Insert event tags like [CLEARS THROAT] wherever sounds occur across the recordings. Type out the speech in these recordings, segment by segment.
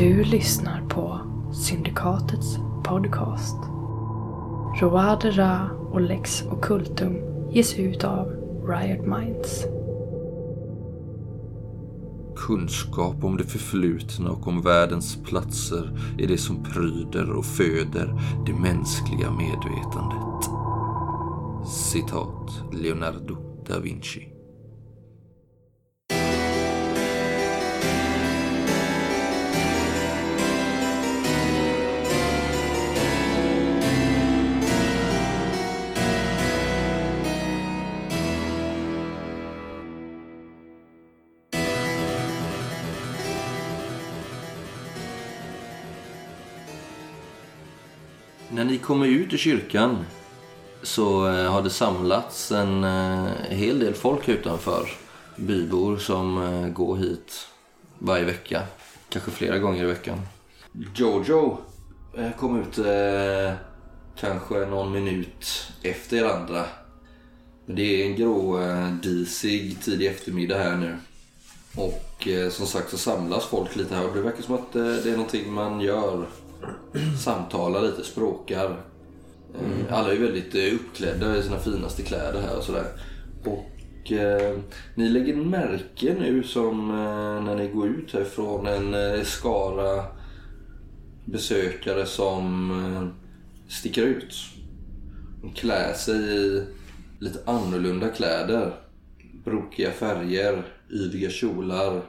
Du lyssnar på Syndikatets podcast. Roade Ra och Lex Occultum ges ut av Riot Minds. Kunskap om det förflutna och om världens platser är det som pryder och föder det mänskliga medvetandet. Citat Leonardo da Vinci. När ni kommer ut ur kyrkan så eh, har det samlats en eh, hel del folk utanför. Bybor som eh, går hit varje vecka. Kanske flera gånger i veckan. Jojo kom ut eh, kanske någon minut efter er andra. Det är en grå disig tidig eftermiddag här nu. Och eh, som sagt så samlas folk lite här och det verkar som att eh, det är någonting man gör. Samtalar lite, språkar. Eh, Alla är väldigt eh, uppklädda i sina finaste kläder här och sådär. Och eh, ni lägger märke nu som eh, när ni går ut härifrån en eh, skara besökare som eh, sticker ut. De klär sig i lite annorlunda kläder. Brokiga färger, yviga kjolar.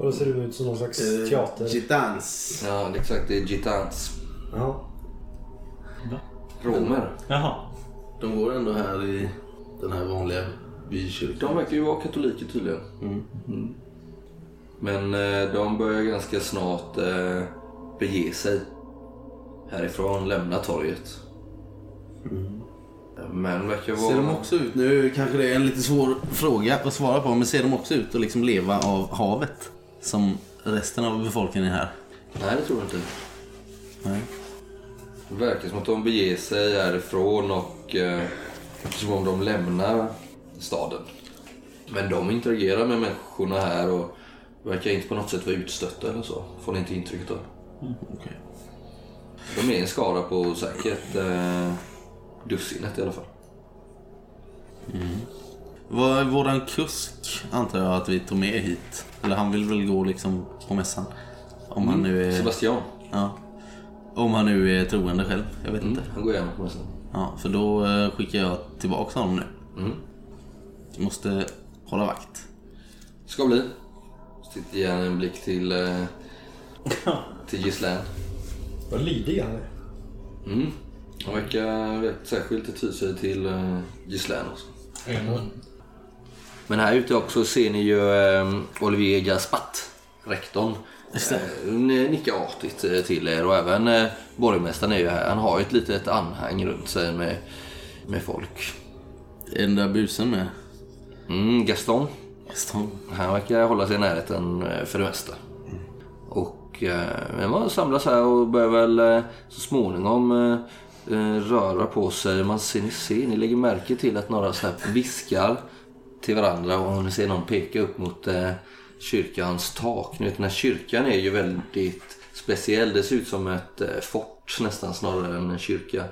Och då ser det ut som någon slags Eh, teater. Gitans. Ja, exakt. Det är gitans. Ja. Romer. Jaha. De går ändå här i den här vanliga bykyrkan. De verkar ju vara katoliker tydligen. Mm. Men eh, de börjar ganska snart eh, bege sig härifrån, lämna torget. Men verkar vara... Ser de också ut, nu kanske det är en lite svår fråga att svara på, men ser de också ut att liksom leva av havet? Som resten av befolkningen här? Nej, det tror jag inte. Nej. Det verkar som att de beger sig härifrån och eh, som om de lämnar staden. Men de interagerar med människorna här och verkar inte på något sätt vara utstötta eller så. Får ni inte intrycket av. Okej. De är en skara på säkert eh, dussinet i alla fall. Vad våran kusk antar jag att vi tog med hit. Eller han vill väl gå liksom på mässan. Om han nu är... Sebastian, Ja. Om han nu är troende själv. Jag vet inte. han går gärna på mässan. Ja, för då eh, skickar jag tillbaka honom nu. Mm. Du måste hålla vakt. Ska bli. Sticker gärna en blick till, eh, till Gislaine. Vad lydig han är. Mm. Han verkar rätt särskilt ty sig till uh, Gislaine också. Men här ute också ser ni ju eh, Olivier Gaspat, rektorn. Eh, nickar artigt eh, till er och även eh, borgmästaren är ju här. Han har ju ett litet anhang runt sig med, med folk. Är den där busen med? Mm, Gaston, Gaston. han verkar hålla sig i närheten eh, för det mesta. Och eh, man samlas här och börjar väl så småningom eh, röra på sig. Man ser, ni ser, ni lägger märke till att några så här viskar till varandra och ni ser någon peka upp mot eh, kyrkans tak. Vet, den här kyrkan är ju väldigt speciell. Det ser ut som ett eh, fort nästan snarare än en kyrka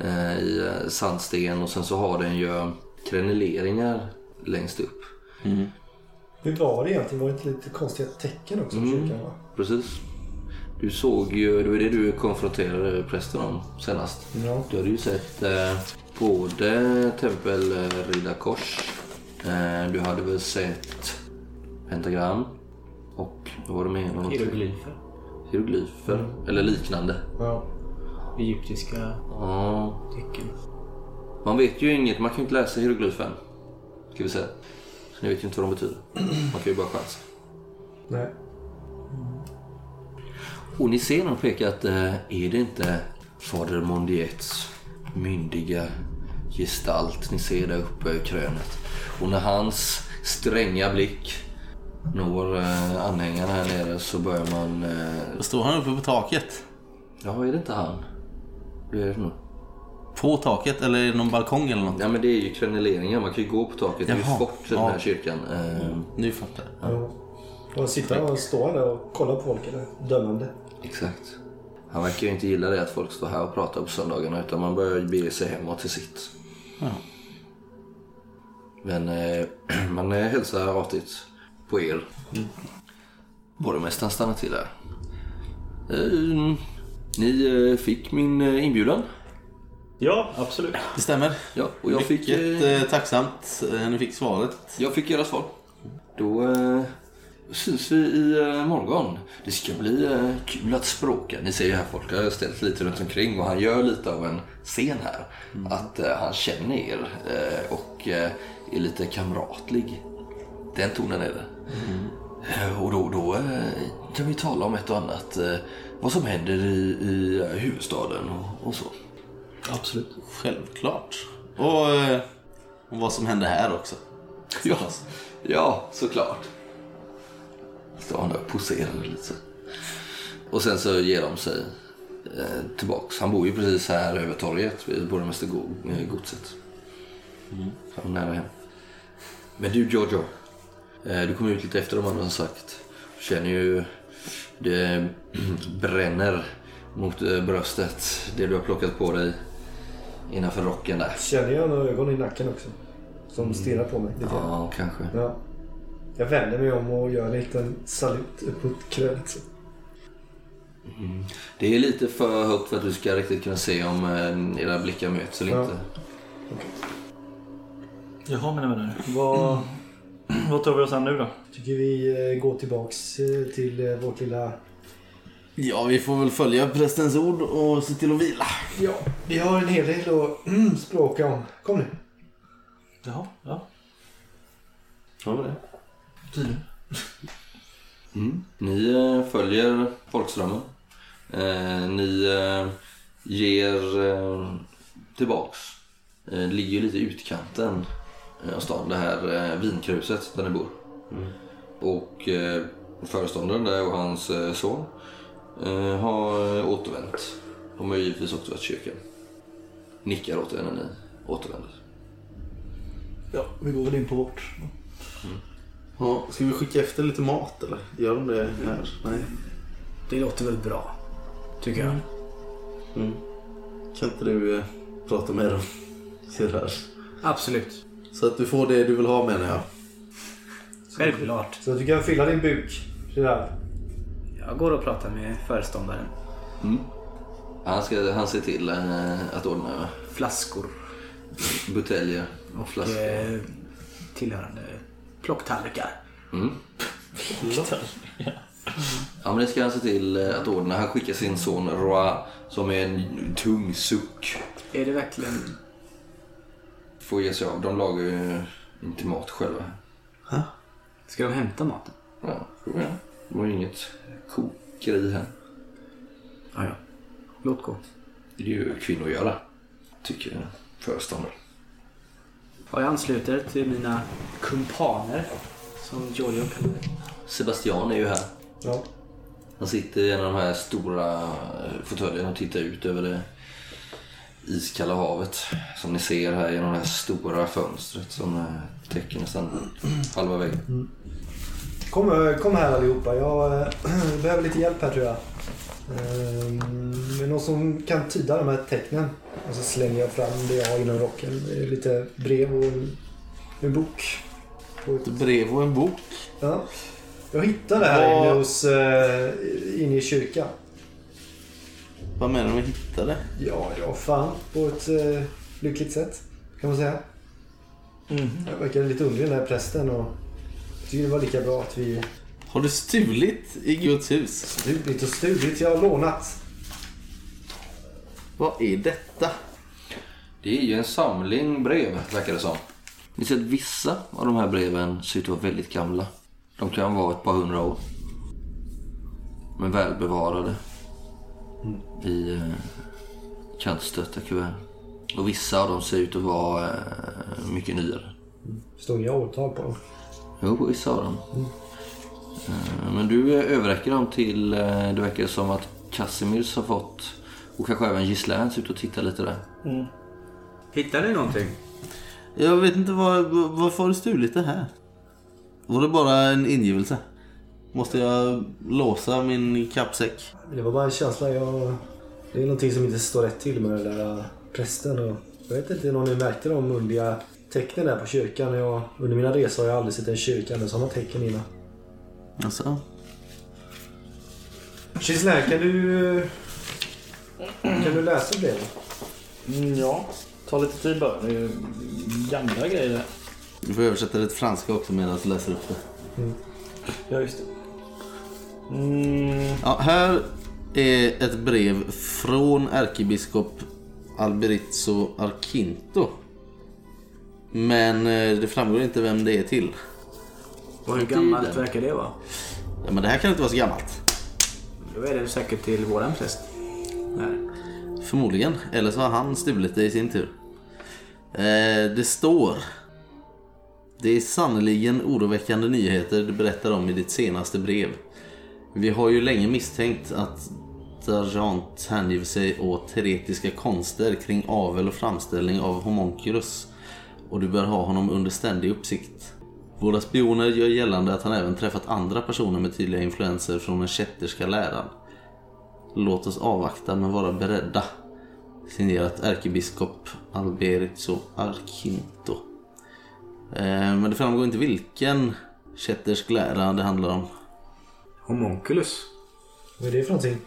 eh, i eh, sandsten och sen så har den ju kreneleringar längst upp. Hur var det egentligen? Var det inte lite konstiga tecken också på Mm. kyrkan? Va? Precis. Du såg ju, det var det du konfronterade prästen om senast. Ja. Du hade ju sett eh, både tempelriddarkors, du hade väl sett pentagram och vad var det mer? Hieroglyfer. Hieroglyfer eller liknande. ja. Egyptiska Ja, tecken. man vet ju inget, man kan ju inte läsa hieroglyfen. Ska vi säga. Så ni vet ju inte vad de betyder. Man kan ju bara chansa. Nej. Och ni ser när de pekar att eh, är det inte Fader Mondiets myndiga gestalt ni ser där uppe i krönet. Och när hans stränga blick når eh, anhängarna här nere så börjar man... Eh, står han uppe på taket. ja, är det inte han? Det är det nog. På taket eller är det någon balkong eller något? Ja, men det är ju kreneleringar. Man kan ju gå på taket. Det är ju Jaha, fort i den ja. här kyrkan. Eh, Nu fattar jag. Ja. Och sitta och stå där och kolla på folk eller dömande. Exakt. Han verkar ju inte gilla det att folk står här och pratar på söndagarna utan man börjar bege sig hemåt till sitt. Ja. Men eh, [CLEARS THROAT] man eh, hälsar artigt på er. Borgmästaren stannar till där. Eh, ni eh, fick min eh, inbjudan. Ja, absolut. Det stämmer. Ja, och jag fick, Mycket eh, eh, tacksamt. eh, Ni fick svaret. jag fick era svar. Då eh, syns vi i eh, morgon. Det ska bli eh, kul att språka. Ni ser ju här folk har ställt lite runt omkring och han gör lite av en scen här. Att eh, han känner er och är lite kamratlig. Den tonen är det. Eh, Och då, då kan vi tala om ett och annat. Vad som händer i, i huvudstaden och, och så. Absolut. Självklart. Och, och vad som hände här också. Ja, ja såklart. Står han där och poserar lite. Och sen så ger de sig eh, tillbaks. Han bor ju precis här över torget vid borgmästergodset. Mm. Så han är nära hem. Men du Giorgio. Eh, du kom ut lite efter de andra som sagt. Du känner ju det [CLEARS THROAT] bränner mot eh, bröstet. Det du har plockat på dig innanför rocken där. Känner jag några ögon i nacken också? Som stirrar på mig lite. Ja, kanske. Ja. Jag vänder mig om och gör en liten salut upp mot krönet. så. Det är lite för högt för att du ska riktigt kunna se om eh, era blickar möts eller Ja. inte. Jaha mina vänner. Vad, [CLEARS THROAT] vad tar vi oss an nu då? Tycker vi eh, går tillbaks eh, till eh, vårt lilla... Ja, vi får väl följa prästens ord och se till att vila. Ja, vi har en hel del att mm, språka om. Kom nu. Jaha, ja. Ja, det. Tydligen. Mm. Ni eh, följer folkströmmen. Eh, ni eh, ger eh, tillbaks. Eh, det ligger ju lite i utkanten av stan, det här eh, vinkruset där ni bor. Och eh, föreståndaren där och hans eh, son eh, har återvänt. De har ju givetvis också varit i kyrkan. Nickar åt er när ni återvänder. Ja, vi går väl in på vårt. Ja, ska vi skicka efter lite mat eller? Gör de det här? Nej. Det låter väl bra. Tycker jag. Mm. Kan inte du eh, prata med dem? [LAUGHS] Sirrar? Absolut. Så att du får det du vill ha menar jag. Självklart. Så att du kan fylla din buk. Sådär. Jag går och pratar med föreståndaren. Han, ska, han ser till eh, att ordna Flaskor buteljer och och flaskor. eh, tillhörande plocktallrikar. Mm. Ja, men det ska han se till eh, att ordna. Han skickar sin son Roa som är en tung suck. Är det verkligen... Får ge sig av. De lagar ju inte mat själva. Ska de hämta maten? Ja, vi göra. Det var ju inget kokeri här. Ja, ja. Låt gå. Det är ju kvinnor att göra. Tycker föreståndaren. Ja, jag ansluter till mina kumpaner. Som Giorgio kallar. Sebastian är ju här. Ja. Han sitter i en av de här stora eh, fåtöljerna och tittar ut över det iskalla havet. Som ni ser här genom det här stora fönstret som eh, täcker nästan halva väggen. Kom, eh, kom här allihopa. Jag eh, [CLEARS THROAT] behöver lite hjälp här tror jag. Ehm, någon som kan tyda de här tecknen. Och så slänger jag fram det jag har inom rocken. Det är lite brev och en, en bok. Ett, brev och en bok. ja. Jag hittade det här Vad- inne, hos, eh, inne i kyrkan. Vad menar du med hittade? Ja, ja fan. På ett eh, lyckligt sätt. Kan man säga. Jag verkar lite underlig den här prästen. Och jag tycker det var lika bra att vi Har du stulit i Guds hus? stulit och stulit. Jag har lånat. Vad är detta? Det är ju en samling brev, verkar det som. Ni ser att vissa av de här breven ser ut att vara väldigt gamla. De kan vara ett par hundra år. Men välbevarade. I eh, kantstötta kuvert. Och vissa av dem ser ut att vara eh, mycket nyare. Står inga årtal på dem. Jo, på vissa av dem. Eh, Men du eh, överräcker dem till, eh, det verkar som att Casimirs har fått, och kanske även Gislaine ser ut att titta lite där. Hittar ni någonting? Jag vet inte var- varför har du stulit det här? Var det bara en ingivelse? Måste jag låsa min kappsäck? Det var bara en känsla. Jag... Det är någonting som inte står rätt till med den där prästen. Och jag vet inte om ni märkte de underliga tecknen där på kyrkan. Jag, under mina resor har jag aldrig sett en kyrka med sådana tecken innan. Alltså, Kislän, kan du... Kan du läsa brevet? Mm, ja, ta lite tid bara. Det är ju gamla grejer. du får översätta till franska också medan jag läser upp det. Ja, just det. Mm, Ja, här är ett brev från ärkebiskop Alberizzo Arquinto. Men eh, det framgår inte vem det är till. Och hur Tiden. gammalt verkar det vara? Ja, men det här kan inte vara så gammalt. Då är det säkert till våran präst. Här. Förmodligen. Eller så har han stulit det i sin tur. Eh, det står. Det är sannerligen oroväckande nyheter du berättar om i ditt senaste brev. Vi har ju länge misstänkt att Dargent hänger sig åt teoretiska konster kring avel och framställning av homunculus och du bör ha honom under ständig uppsikt. Våra spioner gör gällande att han även träffat andra personer med tydliga influenser från den kätterska läran. Låt oss avvakta men vara beredda. Signerat ärkebiskop Alberizzo Arquinto. Eh, men det framgår inte vilken kättersk lära det handlar om. Homunculus. Vad är det för någonting?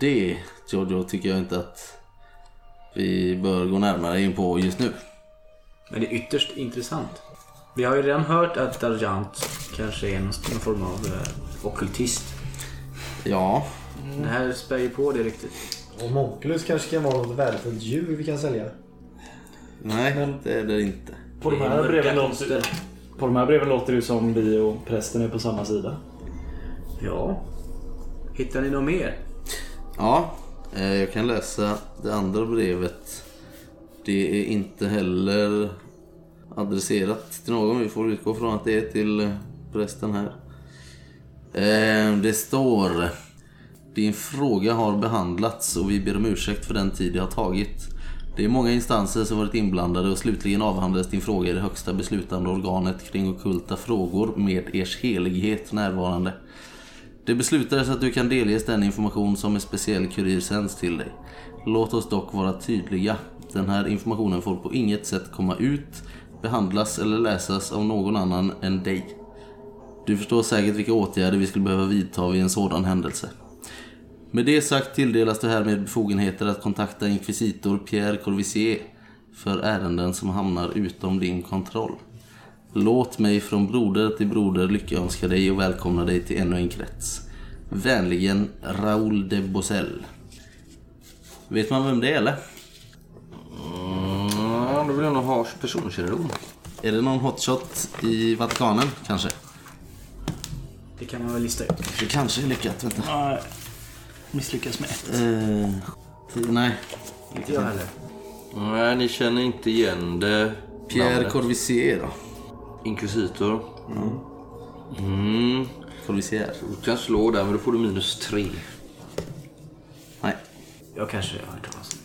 Det, Giorgio, tycker jag inte att vi bör gå närmare in på just nu. Men det är ytterst intressant. Vi har ju redan hört att Dargent kanske är någon, någon form av eh, ockultist. Ja, Det här spär ju på det riktigt. Och Monculus kanske kan vara något värdefullt djur vi kan sälja. nej det är det inte. på, de här breven låter, konster. på de här breven låter det som vi och prästen är på samma sida. Ja. Hittar ni något mer? Ja, eh, jag kan läsa det andra brevet. Det är inte heller adresserat till någon. Vi får utgå från att det är till eh, prästen här. Eh, det står Din fråga har behandlats och vi ber om ursäkt för den tid det har tagit. Det är många instanser som varit inblandade och slutligen avhandlades din fråga i det högsta beslutande organet kring ockulta frågor med ers helighet närvarande. Det beslutades att du kan delges den information som en speciell kurir sänds till dig. Låt oss dock vara tydliga. Den här informationen får på inget sätt komma ut, behandlas eller läsas av någon annan än dig. Du förstår säkert vilka åtgärder vi skulle behöva vidta vid en sådan händelse. Med det sagt tilldelas du härmed befogenheter att kontakta inkvisitor Pierre Corvisier för ärenden som hamnar utom din kontroll. Låt mig från broder till broder lyckönska dig och välkomna dig till ännu en krets. Vänligen Raoul de Bosel. Vet man vem det är eller? Mm, då vill jag nog ha personkännedom. Är det någon hotshot i Vatikanen kanske? Det kan man väl lista ut. Det kanske är lyckat, vänta. Nej, misslyckas med ett. Eh, nej. Inte jag heller. Nej, ni känner inte igen det. Pierre namnet. Corvisier då? Inkvisitor. Mm. Corvisier? Du kan slå där, men då får du minus tre. Nej. Jag kanske har hört talas om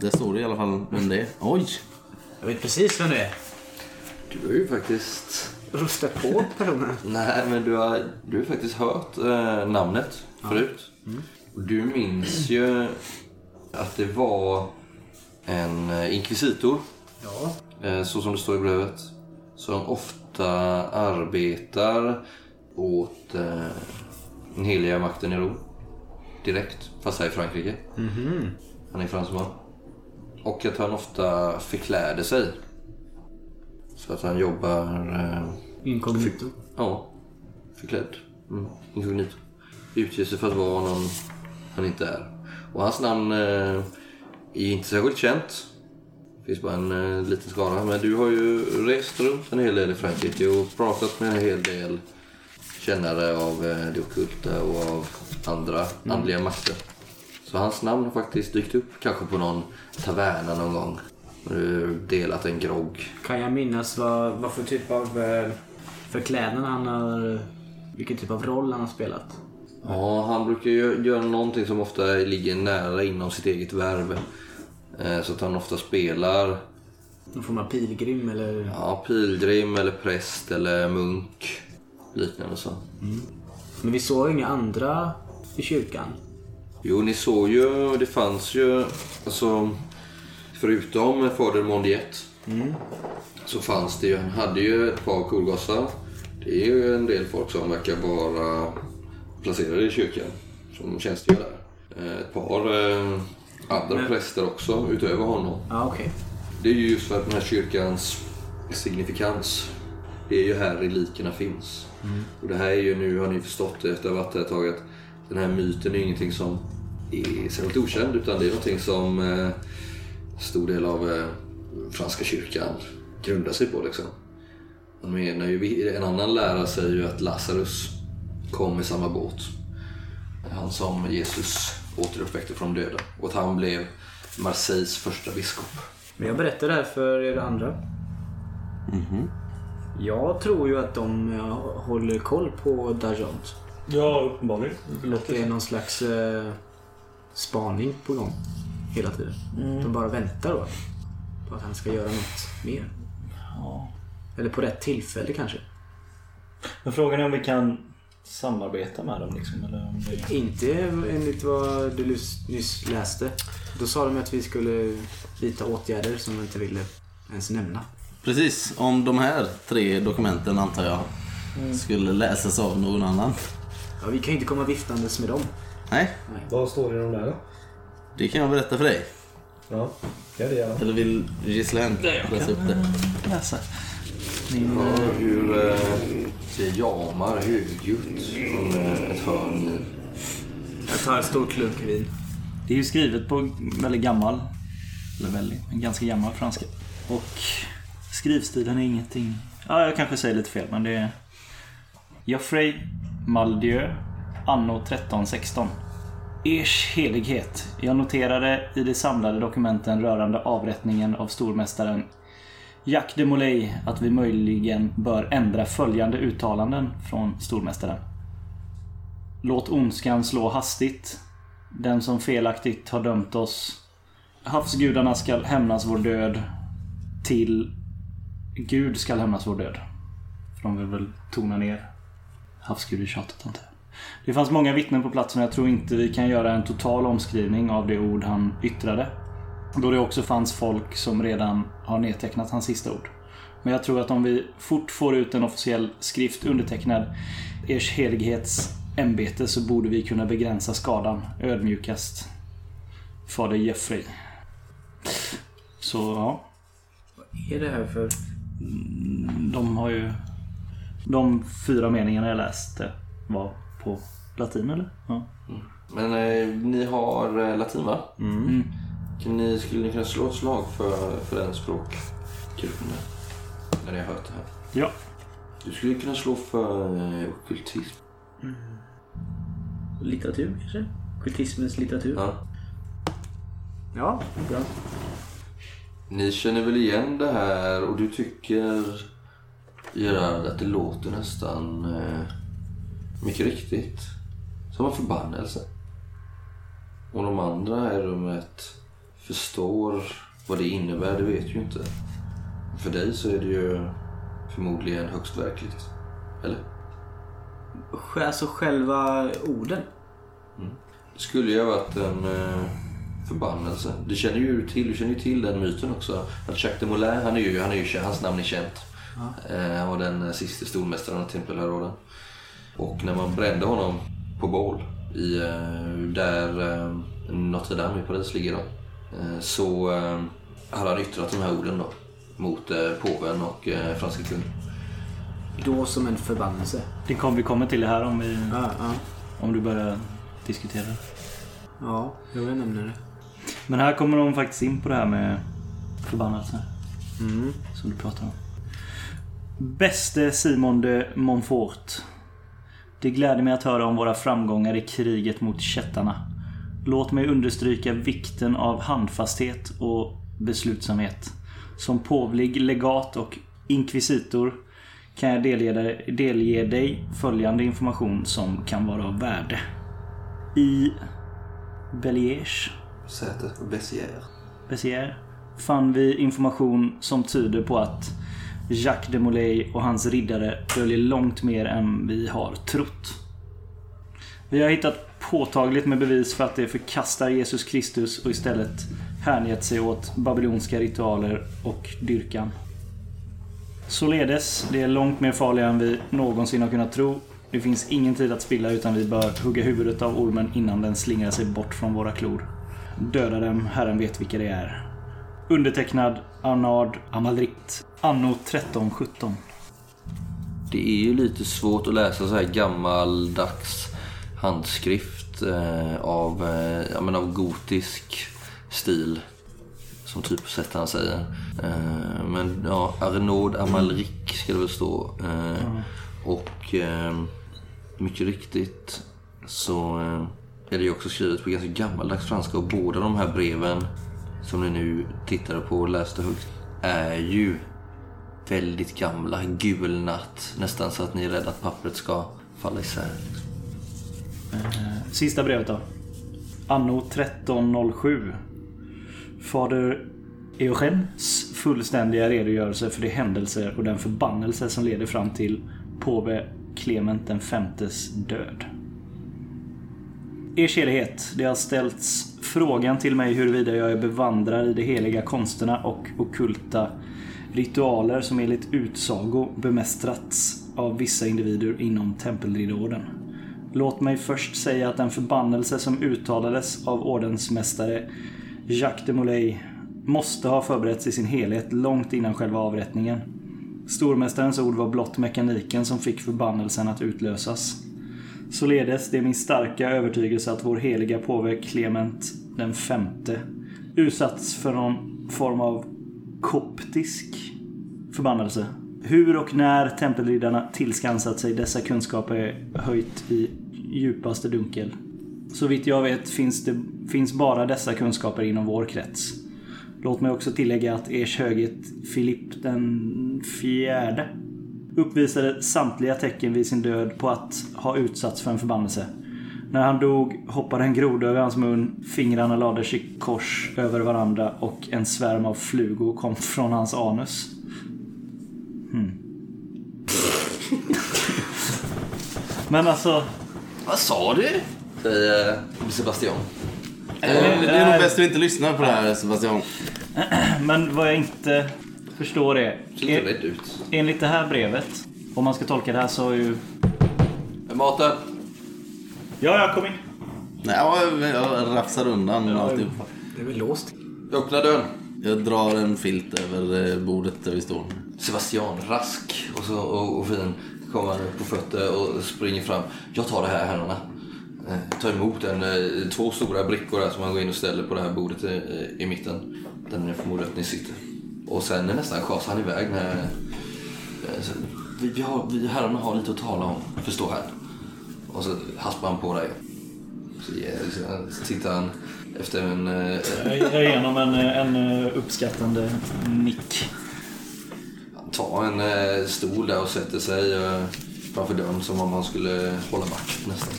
Där står det i alla fall vem det är. Oj! Jag vet precis vem det är. Du har ju faktiskt... Rustat på personen. [LAUGHS] Nej, men du har, du har faktiskt hört eh, namnet förut. Och du minns ju att det var en eh, inkvisitor, Ja. eh, så som det står i brevet, som ofta arbetar åt eh, den heliga makten i Rom. Direkt, fast här i Frankrike. Han är fransman. Och att han ofta förkläder sig. Så att han jobbar... Eh, Inkognito. Ja, förklädd. Mm. Inkognito. Utger sig för att vara någon han inte är. Och hans namn eh, är inte särskilt känt. Det finns bara en eh, liten skara. Men du har ju rest runt en hel del i Frankrike och pratat med en hel del kännare av eh, det ockulta och av andra andliga makter. Så hans namn har faktiskt dykt upp kanske på någon taverna någon gång. Och du delat en grogg. Kan jag minnas vad, vad för typ av eh, förklädnad han har... Vilken typ av roll han har spelat? Ja, han brukar ju göra någonting som ofta ligger nära inom sitt eget värv. Eh, Så att han ofta spelar Någon form av pilgrim eller... ja, pilgrim eller präst eller munk. Liknande så. Men vi såg inga andra i kyrkan. Jo, ni såg ju, det fanns ju, alltså förutom fader Mondiet så fanns det ju, han hade ju ett par kolgossar. Det är ju en del folk som verkar vara placerade i kyrkan som tjänstgör där. Eh, Ett par eh, andra Men- präster också utöver honom. Ja, okej. Det är ju just för att den här kyrkans signifikans. Det är ju här relikerna finns. Och det här är ju nu, har ni förstått det efter att ha varit här ett tag, att den här myten är ingenting som är särskilt okänd utan det är någonting som eh, stor del av eh, franska kyrkan grundar sig på. Liksom. Man menar ju, en annan lära säger ju att Lazarus kom i samma båt. Han som Jesus återuppväckte från de döda. Och att han blev Marseilles första biskop. Men jag berättar det här för er andra. Jag tror ju att de eh, håller koll på Dargent. Ja, uppenbarligen. Det Att det är någon slags eh, spaning på gång hela tiden. De bara väntar då. På att han ska göra något mer. Ja. Eller på rätt tillfälle kanske. Men frågan är om vi kan samarbeta med dem liksom. Eller om det... Inte enligt vad du nyss- nyss läste. Då sa de att vi skulle vidta åtgärder som de inte ville ens nämna. Precis, om de här tre dokumenten antar jag skulle läsas av någon annan. Ja, vi kan ju inte komma viftandes med dem. Nej, Vad står det i de där då? det kan jag berätta för dig. Ja, ja det gör jag. Eller vill Gislaine läsa upp det? läsa. Ja, hur eh, det jamar högljutt från eh, ett hörn. Jag tar en stor klunk vin. Det är ju skrivet på väldigt gammal, eller väldigt, en ganska gammal franska. Och skrivstilen är ingenting... Ja, jag kanske säger lite fel, men det är... Geoffrey Maldieu, anno 1316. Ers helighet. Jag noterade i de samlade dokumenten rörande avrättningen av stormästaren Jacques de Molay att vi möjligen bör ändra följande uttalanden från stormästaren. Låt ondskan slå hastigt. Den som felaktigt har dömt oss. Havsgudarna skall hämnas vår död. Till Gud skall hämnas vår död. För de vill väl tona ner havsgudetjatet antar jag. Det fanns många vittnen på platsen och jag tror inte vi kan göra en total omskrivning av det ord han yttrade. Då det också fanns folk som redan har nedtecknat hans sista ord. Men jag tror att om vi fort får ut en officiell skrift undertecknad Ers helighets ämbete så borde vi kunna begränsa skadan ödmjukast. Fader Jeffrey. Så ja, Vad är det här för... de har ju... De fyra meningarna jag läste var på latin eller? Ja. Men eh, ni har eh, latin va? Mm. Kan ni, skulle ni kunna slå ett slag för, för den språkgruppen där? När ni har hört det här. Ja. Du skulle kunna slå för eh, ockultism. Litteratur kanske? Kultismens litteratur? Ja. Ja, bra. Ni känner väl igen det här och du tycker Gerard att det låter nästan eh, mycket riktigt som en förbannelse. Och de andra i rummet förstår vad det innebär, det vet ju inte. För dig så är det ju förmodligen högst verkligt. Eller? Alltså själva orden. Det skulle ju ha varit en eh, förbannelse. Du känner ju till, du känner ju till den myten också. Att Jacques de Molay, han är ju, han är ju, hans namn är känt. Eh, han var den eh, sista stormästaren av tempelherråden. Och när man brände honom på bål i, eh, där eh, Notre Dame i Paris ligger då. Eh, så eh, hade han yttrat de här orden då. Mot eh, påven och eh, franska kungen. Då som en förbannelse. Det kom, vi kommer till det här om, vi, Ja, ja. om du börjar diskutera. Ja, jag nämner det. Men här kommer de faktiskt in på det här med förbannelse. Mm. Som du pratar om. Bäste Simon de Montfort. Det gläder mig att höra om våra framgångar i kriget mot kättarna. Låt mig understryka vikten av handfasthet och beslutsamhet. Som påvlig legat och inkvisitor kan jag delge dig, delge dig följande information som kan vara av värde. I Belliers Sätet på Bessières. Béziers fann vi information som tyder på att Jacques de Molay och hans riddare döljer långt mer än vi har trott. Vi har hittat påtagligt med bevis för att de förkastar Jesus Kristus och istället hängett sig åt babylonska ritualer och dyrkan. Således, det är långt mer farliga än vi någonsin har kunnat tro. Det finns ingen tid att spilla utan vi bör hugga huvudet av ormen innan den slingrar sig bort från våra klor. Döda dem, Herren vet vilka det är. Undertecknad Arnard Amalrikt. Anno 1317. Det är ju lite svårt att läsa så här gammaldags handskrift eh, av, eh, ja, men av gotisk stil. Som typsättaren säger. Eh, men ja, Arnaud Amalric ska det väl stå. Eh, Och eh, mycket riktigt så eh, är det ju också skrivet på ganska gammaldags franska. Och båda de här breven som ni nu tittade på och läste högt är ju väldigt gamla, gulnat. Nästan så att ni är rädda att pappret ska falla isär. Eh, sista brevet då. Anno 1307. Fader Eugens fullständiga redogörelse för de händelser och den förbannelse som leder fram till påve Clement den femtes död. Er helighet, det har ställts frågan till mig huruvida jag är bevandrad i de heliga konsterna och okulta ritualer som enligt utsago bemästrats av vissa individer inom tempelridåorden. Låt mig först säga att den förbannelse som uttalades av ordensmästare Jacques de Molay måste ha förberetts i sin helhet långt innan själva avrättningen. Stormästarens ord var blott mekaniken som fick förbannelsen att utlösas. Således, det är min starka övertygelse att vår heliga påve Clement den femte utsatts för någon form av koptisk förbannelse. Hur och när tempelriddarna tillskansat sig dessa kunskaper är höjt i djupaste dunkel. Så vitt jag vet finns, det, finns bara dessa kunskaper inom vår krets. Låt mig också tillägga att ers höghet Filipp den fjärde uppvisade samtliga tecken vid sin död på att ha utsatts för en förbannelse. När han dog hoppade en groda över hans mun, fingrarna lades i kors över varandra och en svärm av flugor kom från hans anus. Hmm. [LAUGHS] Men alltså... Vad sa du? Säger Sebastian. Eh, Det är nog bäst att vi inte lyssnar på det här Sebastian. [CLEARS THROAT] Men vad jag inte förstår är... Ser inte rätt ut. Enligt det här brevet, om man ska tolka det här så har ju... Är maten? Ja, jag kom in. Nej, jag, jag rafsar undan alltihopa. Det är väl låst? Öppna dörren. Jag drar en filt över eh, bordet där vi står. Sebastian, rask och, så, och, och fin, kommer på fötter och springer fram. Jag tar det här herrarna. Eh, tar emot en, eh, två stora brickor där som han går in och ställer på det här bordet i, i mitten. Där ni förmodar att ni sitter. Och sen nästan schasar han iväg när... eh, Vi, vi, har, vi herrarna har lite att tala om, förstår här. Och så haspar han på dig. Så, tittar han efter en... eh, Jag ger igenom en, en uppskattande nick. Han tar en eh, stol där och sätter sig eh, framför dörren som om han skulle hålla vakt nästan.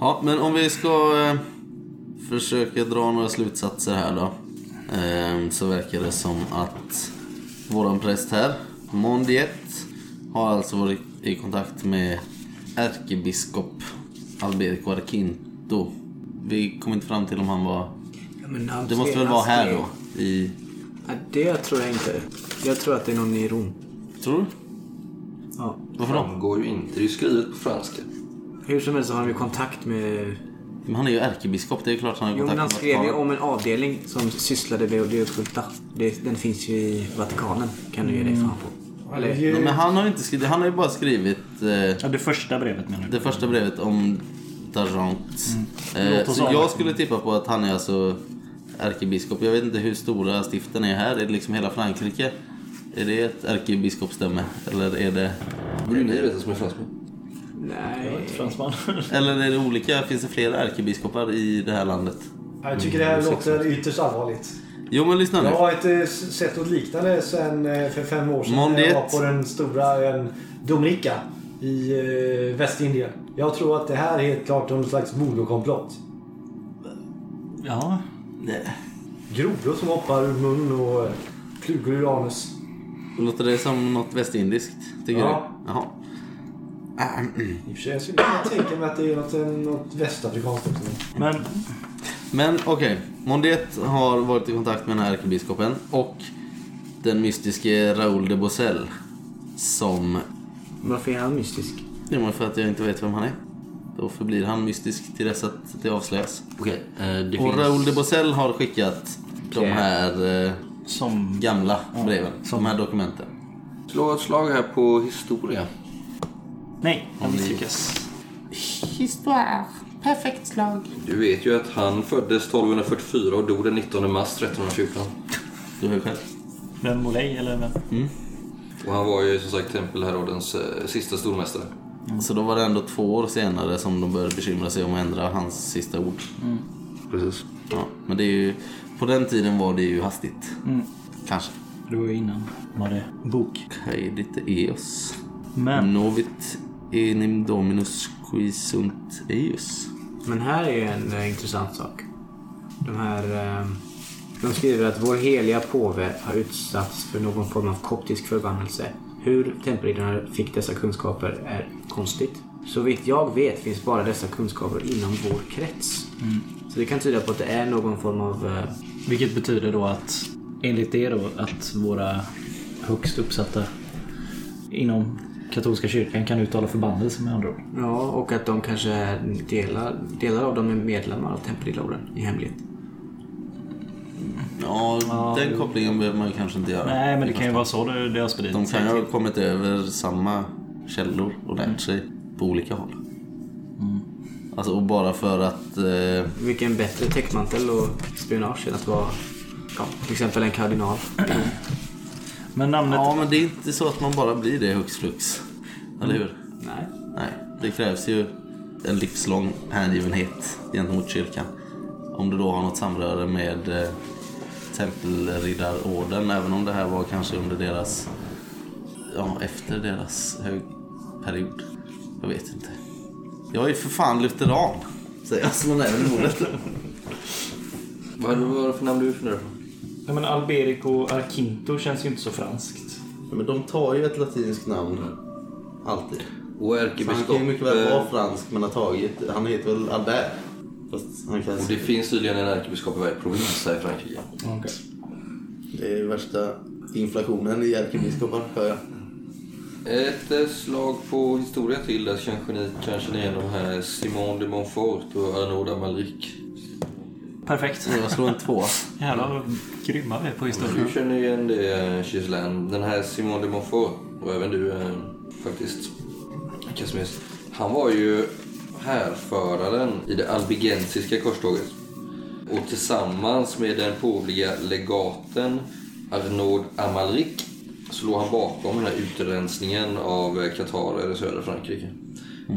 Ja, men om vi ska eh, försöka dra några slutsatser här då. Eh, så verkar det som att våran präst här, Mondiet, har alltså varit i kontakt med ärkebiskop Alberico Arquinto. Vi kom inte fram till om han var... Ja, men han Det måste väl vara här då? I... Ja, det tror jag inte. Jag tror att det är någon i Rom. Tror du? Ja. Varför då? Framgår ju inte, det är ju skrivet på franska. Hur som helst så har han ju kontakt med... Men han är ju ärkebiskop, det är klart han har Jo, men han skrev ju om en avdelning som sysslade med det ockulta. Det, den finns ju i Vatikanen. Kan du ge dig fan på. Det är Eller, ju- Nej, men han har ju inte skrivit, han har ju bara skrivit eh, Ja, det första brevet menar du? det första brevet om Dargent. Mm. Eh, så jag skulle tippa på att han är alltså ärkebiskop. Jag vet inte hur stora stiften är här. Är det liksom hela Frankrike? Är det ett ärkebiskopsstämme? Eller är det, ju ni veta som är fransmän. Nej. Fransman. [LAUGHS] eller är det olika? Finns det flera ärkebiskopar i det här landet? Jag tycker det här låter ytterst allvarligt. Jo men lyssna nu. Jag har inte s- sett något liknande sen eh, för fem år sedan. Mondiet. Jag var på den stora ön Dominica i eh, Västindien. Jag tror att det här är helt klart någon slags voodoo-komplott. Ja. Nej. Grodor som hoppar ur mun och eh, flugor ur anus. Låter det som något västindiskt? Tycker Ja. du? Jaha. I och för sig, jag skulle kunna tänka mig att det är något, något västafrikanskt också. Men Men okej, Mondet har varit i kontakt med den här ärkebiskopen och den mystiske Raoul de Bosel som... Varför är han mystisk? Jo, men för att jag inte vet vem han är. Då förblir han mystisk till dess att det avslöjas. Okej, eh, det Och finns... Raoul de Bosel har skickat de Okej. här eh, som... gamla breven, de här dokumenten. Slå ett slag här på historia. Nej, jag misslyckas. Histoire. Perfekt slag. Du vet ju att han föddes 1244 och dog den 19 mars 1314. Du hör själv. Vem Molay eller vem? Och han var ju som sagt tempelherrodens eh, sista stormästare. Så då var det ändå två år senare som de började bekymra sig om att ändra hans sista ord. Precis. Ja, men det är ju... På den tiden var det ju hastigt. Kanske. Det var ju innan de hade bok. Caedite eos. Men Novit enim dominus qui sunt eius. Men här är en eh, intressant sak. De här... Eh, de skriver att vår heliga påve har utsatts för någon form av koptisk förbannelse. Hur tempelriddarna fick dessa kunskaper är konstigt. Så vitt jag vet finns bara dessa kunskaper inom vår krets. Så det kan tyda på att det är någon form av... Eh, Vilket betyder då att, enligt det då, att våra högst uppsatta inom katolska kyrkan kan uttala förbannelse med andra ord. ja, och att de kanske är delar, delar av dem är medlemmar av tempelriddarorden i hemlighet. Ja, den kopplingen behöver man kanske inte göra. Nej, men det kan ju vara så det, det har spridit De kan ju ha till. kommit över samma källor och lärt sig på olika håll. Alltså, och bara för att... Eh, Vilken bättre täckmantel och spionage än att vara ja, till exempel en kardinal. Men namnet... ja, men det är inte så att man bara blir det hux flux. Eller hur? Nej. Nej, det krävs ju en livslång hängivenhet gentemot kyrkan. Om du då har något samröre med eh, tempelriddarorden, även om det här var kanske under deras, ja, efter deras högperiod. Jag vet inte. Jag är för fan lutheran, säger jag slår näven i bordet. Vad var det för namn du funderar på? Ja, men Alberico Arquinto känns ju inte så franskt. Men de tar ju ett latinskt namn, alltid. Och Så han ärkebiskop... kan ju mycket väl vara fransk men har tagit, han heter väl Albert. Fast han kan Och det finns tydligen en ärkebiskop i varje provins här i Frankrike. Okay. Det är värsta inflationen i ärkebiskopar, hör jag. Ett eh, slag på historia till där kanske ni kanske ni igen de här Simon de Montfort och Arnaud d'Amalric. Perfekt. Jag slår en tvåa. Jävlar vad grymma vi är på historia. Du känner igen det, Gislaine. Den här Simon de Montfort, och även du eh, faktiskt, Casimirs. Han var ju härföraren i det albigensiska korståget. Och tillsammans med den påvliga legaten Arnaud Amalric så låg han bakom den här utrensningen av eh, katarer i södra Frankrike.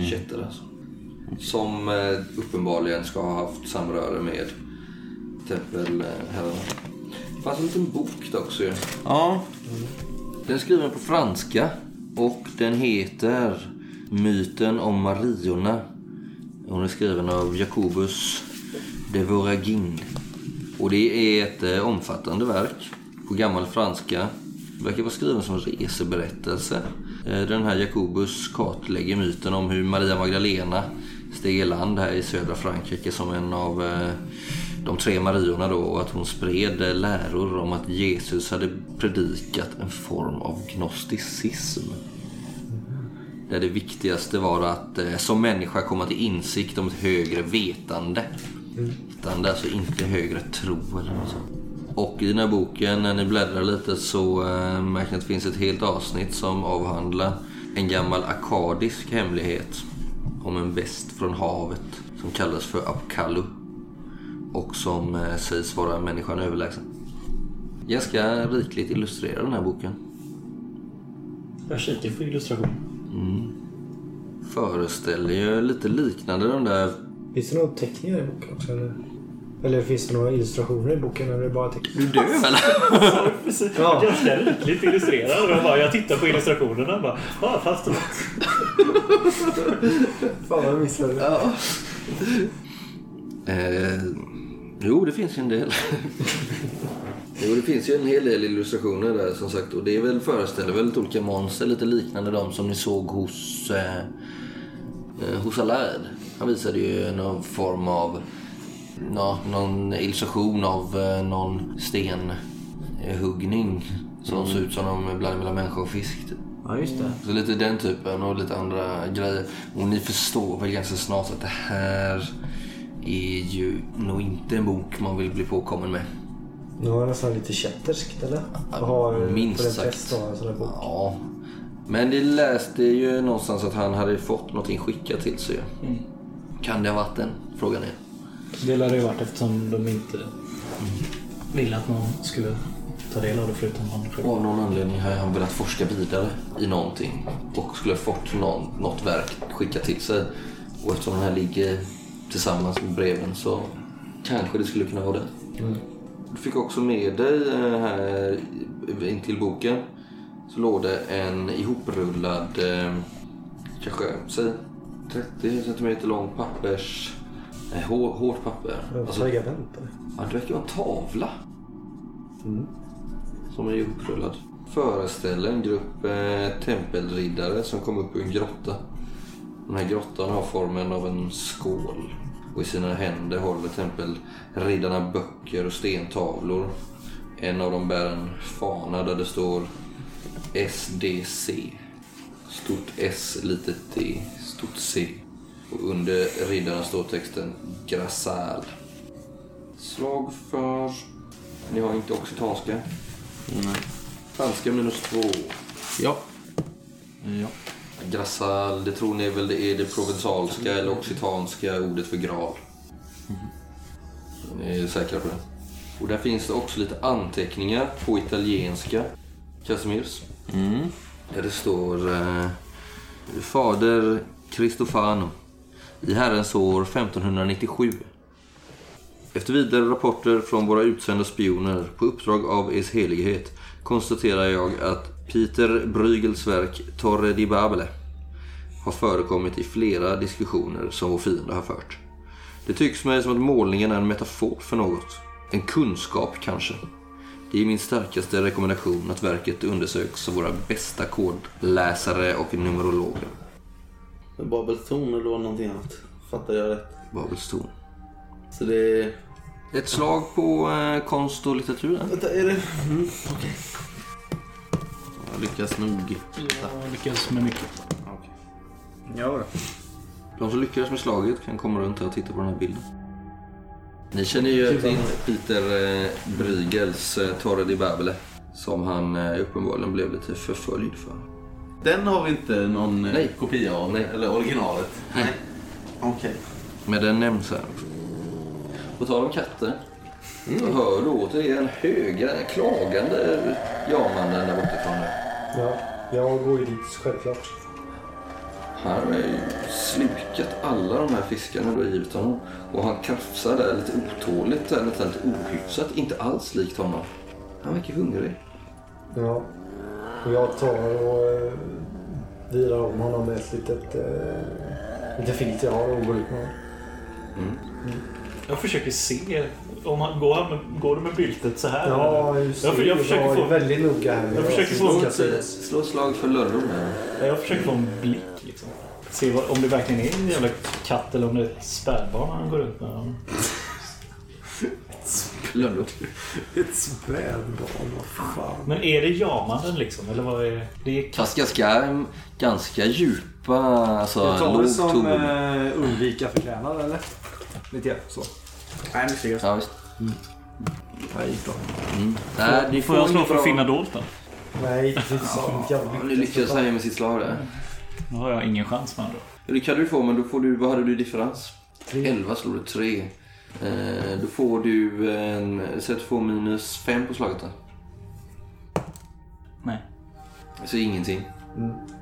Kätter alltså. Som eh, uppenbarligen ska ha haft samröre med tempelherrarna. Det fanns en liten bok där också ju. Ja, Den är skriven på franska och den heter Myten om Mariorna. Hon är skriven av Jacobus de Voragin. Och det är ett eh, omfattande verk på gammal franska. Det verkar vara skriven som reseberättelse. Eh, Den här Jacobus kartlägger myten om hur Maria Magdalena steg i land här i södra Frankrike som en av eh, de tre Mariorna då och att hon spred läror om att Jesus hade predikat en form av gnosticism. Där det viktigaste var att eh, som människa komma till insikt om ett högre vetande. Vetande, alltså inte högre tro eller något sånt. Och i den här boken, när ni bläddrar lite, så eh, märker ni att det finns ett helt avsnitt som avhandlar en gammal akadisk hemlighet om en väst från havet som kallas för Apkallu och som eh, sägs vara människan överlägsen. Ganska rikligt illustrerad den här boken. Jag kikar på illustration. Föreställer ju lite liknande de där... Finns det några teckningar i boken också? Eller, eller finns det några illustrationer i boken? Eller är det bara teckningar? Du döv eller? [LAUGHS] Ja. Ganska rikligt illustrerad. Jag, bara, jag tittar på illustrationerna och bara, ja, fanns det något? [LAUGHS] Fan vad jag missade det. Eh, jo, det finns ju en del. [LAUGHS] Jo, det finns ju en hel del illustrationer där som sagt. Och det är väl, föreställer väl lite olika monster, lite liknande de som ni såg hos, eh, eh, hos Alad. Han visade ju någon form av, nå, någon illustration av eh, någon stenhuggning som såg ut som en blandning mellan människa och fisk. Typ. Ja, just det. Så lite den typen och lite andra grejer. Och ni förstår väl ganska snart att det här är ju nog inte en bok man vill bli påkommen med. Nu var nästan lite kätterskt eller? Att ha minst på den sagt. präst ha en sån här bok. Ja. Men det läste ju någonstans att han hade fått någonting skickat till sig. Kan det ha varit den? Frågan är. Det lär det ju varit eftersom de inte ville att någon skulle ta del av det förutom han själv. Och av någon anledning har han velat forska vidare i någonting. Och skulle ha fått någon, något verk skickat till sig. Och eftersom den här ligger tillsammans med breven så kanske det skulle kunna vara det. Du fick också med dig eh, här in till boken. Så låg det en ihoprullad, eh, kanske, säg 30 centimeter lång pappers... Nej, hår, hårt papper. Alltså, Pergament eller? Ja, det verkar vara en tavla. Som är ihoprullad. Föreställer en grupp eh, tempelriddare som kom upp ur en grotta. Den här grottan har formen av en skål. Och i sina händer håller tempelriddarna böcker och stentavlor. En av dem bär en fana där det står SDC. Stort S, litet D, stort C. Och under riddaren står texten Grasal. Slag för... Ni har inte occitanska. Nej. Franska minus två. Ja. Ja. Grassal, det tror ni väl det är det provensalska eller occitanska ordet för graal. Ni är säkra på det? Och där finns det också lite anteckningar på italienska. Casimirs. Mm. Där det står eh, Fader Cristofano i Herrens år 1597. Efter vidare rapporter från våra utsända spioner på uppdrag av Ers helighet konstaterar jag att Peter Bruegels verk Torre di Babele har förekommit i flera diskussioner som vår fiende har fört. Det tycks mig som att målningen är en metafor för något. En kunskap kanske. Det är min starkaste rekommendation att verket undersöks av våra bästa kodläsare och numerologer. Babels torn eller var det någonting annat? Fattar jag rätt? Babels torn. Så det är... Ett slag på eh, konst och litteratur. där. Vänta, är det... Mm, okej. Jag lyckas nog. Jag lyckades med mycket. Okej. Ja, De som lyckades med slaget kan komma runt här och titta på den här bilden. Ni känner ju till Peter eh, Bruegels eh, Torre di Babele. Som han eh, uppenbarligen blev lite förföljd för. Den har vi inte någon eh, Nej. kopia av? Nej. Eller originalet? Nej. Okej. Men den nämns här också. På tal om katter. Så hör du återigen höga, klagande jamanden där nu. Ja, jag går ju dit självklart. Han har ju slukat alla de här fiskarna du har givit honom. Och han krafsar där lite otåligt, där, nästan lite ohyfsat. Inte alls likt honom. Han verkar hungrig. Ja. Och jag tar och eh, virar om honom med ett litet, eh, lite filt jag har och går ut med honom. Jag försöker se om han går, han med, går det med byltet så här? Ja, just jag, för- jag försöker få, väldigt noga här. med Jag försöker få- Slå slå slag för lönnrum här. jag försöker få en blick liksom. Se vad, om det verkligen är en jävla katt eller om det är ett spädbarn han går runt med. Lönnrum. Ett spädbarn, vad fan. Men är det jamanden liksom? Eller vad är det? Är katt. Fast ganska, ganska djupa, alltså Jag tar det som eh, undvika förtjänar eller? Lite grann så. Nej, misslyckas. Ja, visst. Ja, det gick bra. Mm. Nej, det Får jag slå för bra. finna dolt då? Nej, det är inte så Ja, nu lyckades han med sitt slag där. Då har jag ingen chans med andra. Det kan du få, men då får du, vad hade du i differens? 11 slår du 3. Eh, då får du en, säg att du får minus 5 på slaget då. Nej. Så ingenting.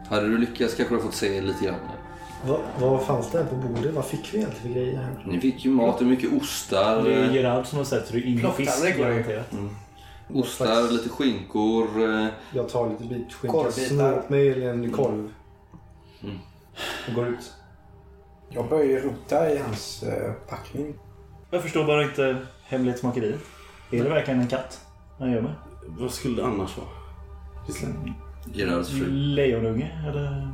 Hade du lyckats kanske du fått se lite grann. Vad, vad fanns det här på bordet? Vad fick vi egentligen för grejer här? Ni fick ju mat, och mycket ostar. Det är Gerard som har sett hur ingen fisk garanterat. Ostar, lite skinkor. eh, Jag tar lite bit skinka, snor åt mig en korv. Mm. Och går ut. Jag börjar rota i hans eh, packning. Jag förstår bara inte hemlighetsmakeriet. Är det verkligen en katt? Han gör med. Vad skulle det annars vara? Gerards fru. Lejonunge, eller?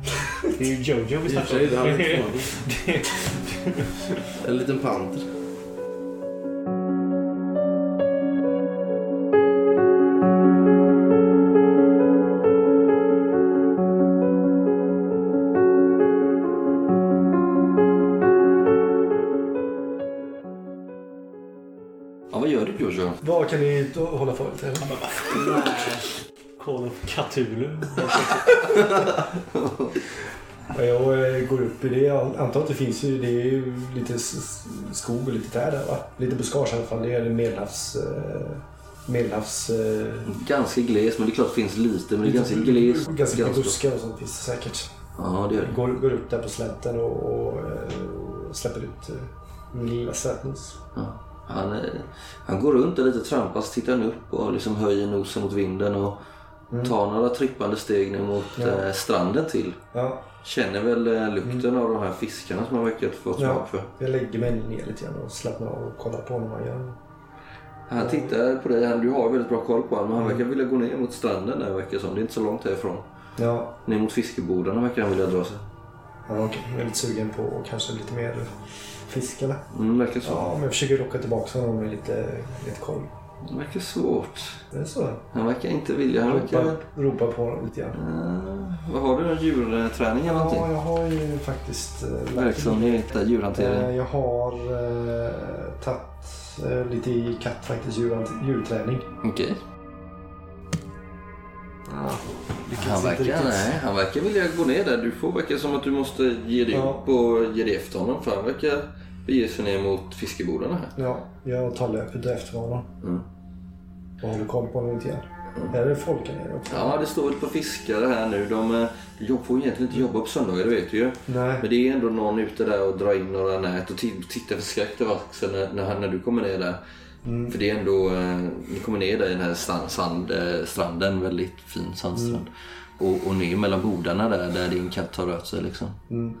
Det är ju Jojo vi snackar det om. varit. [LAUGHS] En liten panter. Ja, vad gör du Jojo? Vad kan ni hålla för Cthulhu. [LAUGHS] Ja, Jag eh, går upp i det. Jag antar att det finns ju, det är ju lite skog och lite träd där va? Lite buskage i alla fall. Det är medelhavs... eh, Medelhavs... eh, Ganska gles, men det är klart det finns lite. Men det är ganska gles. Ganska mycket buskar och sånt finns det säkert. Ja, det gör det. Går, går upp där på slänten och, och, och släpper ut min lilla sötnos. Ja. Han, han går runt där lite trampas, tittar han upp och liksom höjer nosen mot vinden och tar några trippande steg ner mot Mm. Ja. eh, stranden till. Ja, Känner väl eh, lukten av de här fiskarna som han verkar få smak ja. för. Jag lägger mig ner lite grann och slappnar av och kollar på honom. Han gör. Han tittar på dig, du har väldigt bra koll på honom. Men han Mm. verkar vilja gå ner mot stranden där verkar som. Det är inte så långt härifrån. Ja, Ner mot fiskebodarna verkar han vilja dra sig. ja okej. Jag är lite sugen på kanske lite mer fisk eller? Mm, verkar så. Ja, men jag försöker locka tillbaka honom med lite, lite koll. Det verkar svårt. Det är så. Han verkar inte vilja. Han verkar... Ropa, ropa på honom lite grann. Uh, vad har du? Djurträning eller Ja, någonting? jag har ju faktiskt... eh, lagt- Verksamhet, djurhantering. Eh, Jag har eh, tagit eh, lite i katt faktiskt, djur, djurträning. Okej. Lyckas Han inte verkar, riktigt. nej, han verkar vilja gå ner där. Du får verka som att du måste ge dig Ja. upp och ge dig efter honom. För han verkar bege sig ner mot fiskebodarna här. Ja, jag tar löpet efter honom. Mm. Och håller koll på honom lite grann. Är det folk här nere också? Ja, det står ett par fiskare här nu. De eh, de får egentligen inte jobba på söndagar, det vet du ju. Nej. Men det är ändå någon ute där och drar in några nät och tittar förskräckt över axeln när, när, när du kommer ner där. Mm. För det är ändå, eh, ni kommer ner där i den här sand, sand, eh, stranden, väldigt fin sandstrand. Mm. Och, och ner mellan bodarna där, där din katt har rört sig liksom. Mm.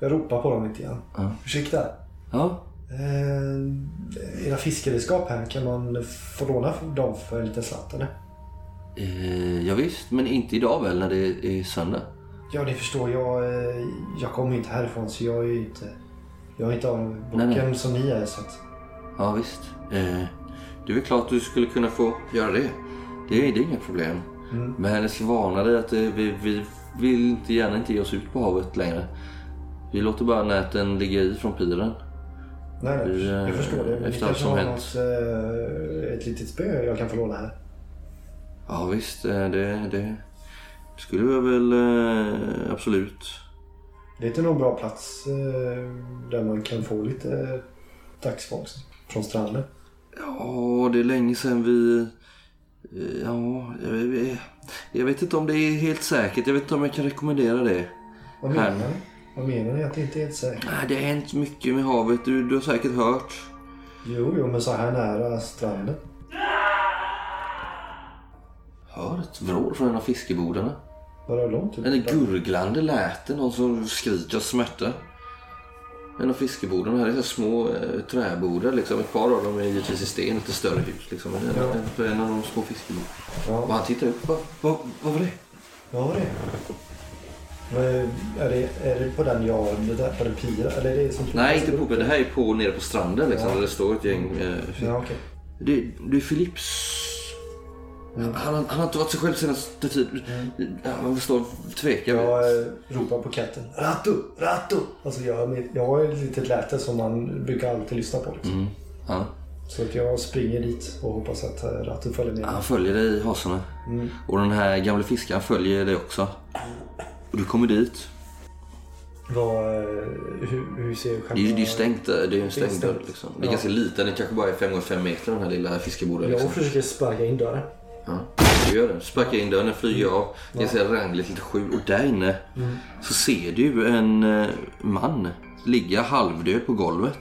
Jag ropar på dem lite grann. Ja. Ursäkta. Ja, Eh, era fiskeredskap här, kan man få låna dem för en liten slant eller? eh, ja visst, men inte idag väl när det är söndag? Ja, det förstår jag. eh, Jag kommer inte härifrån så jag är ju inte... Jag är inte av Nej, bocken nej. som ni är så att... Ja visst. Eh, det är väl klart du skulle kunna få göra det. Det är, det är inga problem. Mm. Men jag ska varna dig att eh, vi, vi vill inte gärna inte ge oss ut på havet längre. Vi låter bara näten ligga i från piren. Nej, nej, eh, jag förstår det. Men efter allt som hänt. något, eh, ett litet spö jag kan få låna här. Ja visst, eh, det, det skulle jag väl eh, absolut. Det är inte någon bra plats eh, där man kan få lite dagsfångst från stranden. Ja, det är länge sedan vi... eh, Ja, jag, vet- jag vet inte om det är helt säkert. Jag vet inte om jag kan rekommendera det. Vad menar Här. Vad menar ni att det inte är helt säkert? Nej, det har hänt mycket med havet. Du, du har säkert hört. Jo, jo, men så här nära stranden. Hör ett vrål från en av fiskebodarna. Bara långt ut. Eller gurglande lät det. Någon som skriker av smärta. En av fiskebodarna här är så små eh, träbodar. Liksom. Ett par av dem är givetvis i sten, lite större hus. Liksom. Men en, Ja. en, en av de små fiskebodarna. Och Ja, han tittar upp. Vad, vad, vad var det? vad var det? Vad är- det, är det på den jag... Det där, på den pira? Eller är det som Nej, inte på Det här är på, nere på stranden. Liksom, Ja. Där det står ett gäng. Eh, Ja, okej. det, det är Philips... Han, han, han har inte varit sig själv senaste tid. Ja, Man står tvekar. Jag eh, ropar på katten. Ratto! Ratto! Alltså jag, jag har ett litet läte som man brukar alltid lyssna på. Liksom. Mm. Ja. Så att jag springer dit och hoppas att eh, Ratto följer med. Han följer dig i hasorna. Mm. Och den här gamla fiskaren följer dig också. Och du kommer dit. Vad, eh, hur, hur ser själva... Det är ju stängt där. Det är en Det är stängd stängt. dörr. Liksom. Det är Ja. ganska liten. Det kanske bara är 5x5 meter den här lilla fiskeboden. Jag Liksom. försöker sparka in dörren. Ja, du gör det. Sparkar in dörren, den flyger av. Det är ganska rangligt, lite skjul. Och där inne så ser du en eh, man ligga halvdöd på golvet.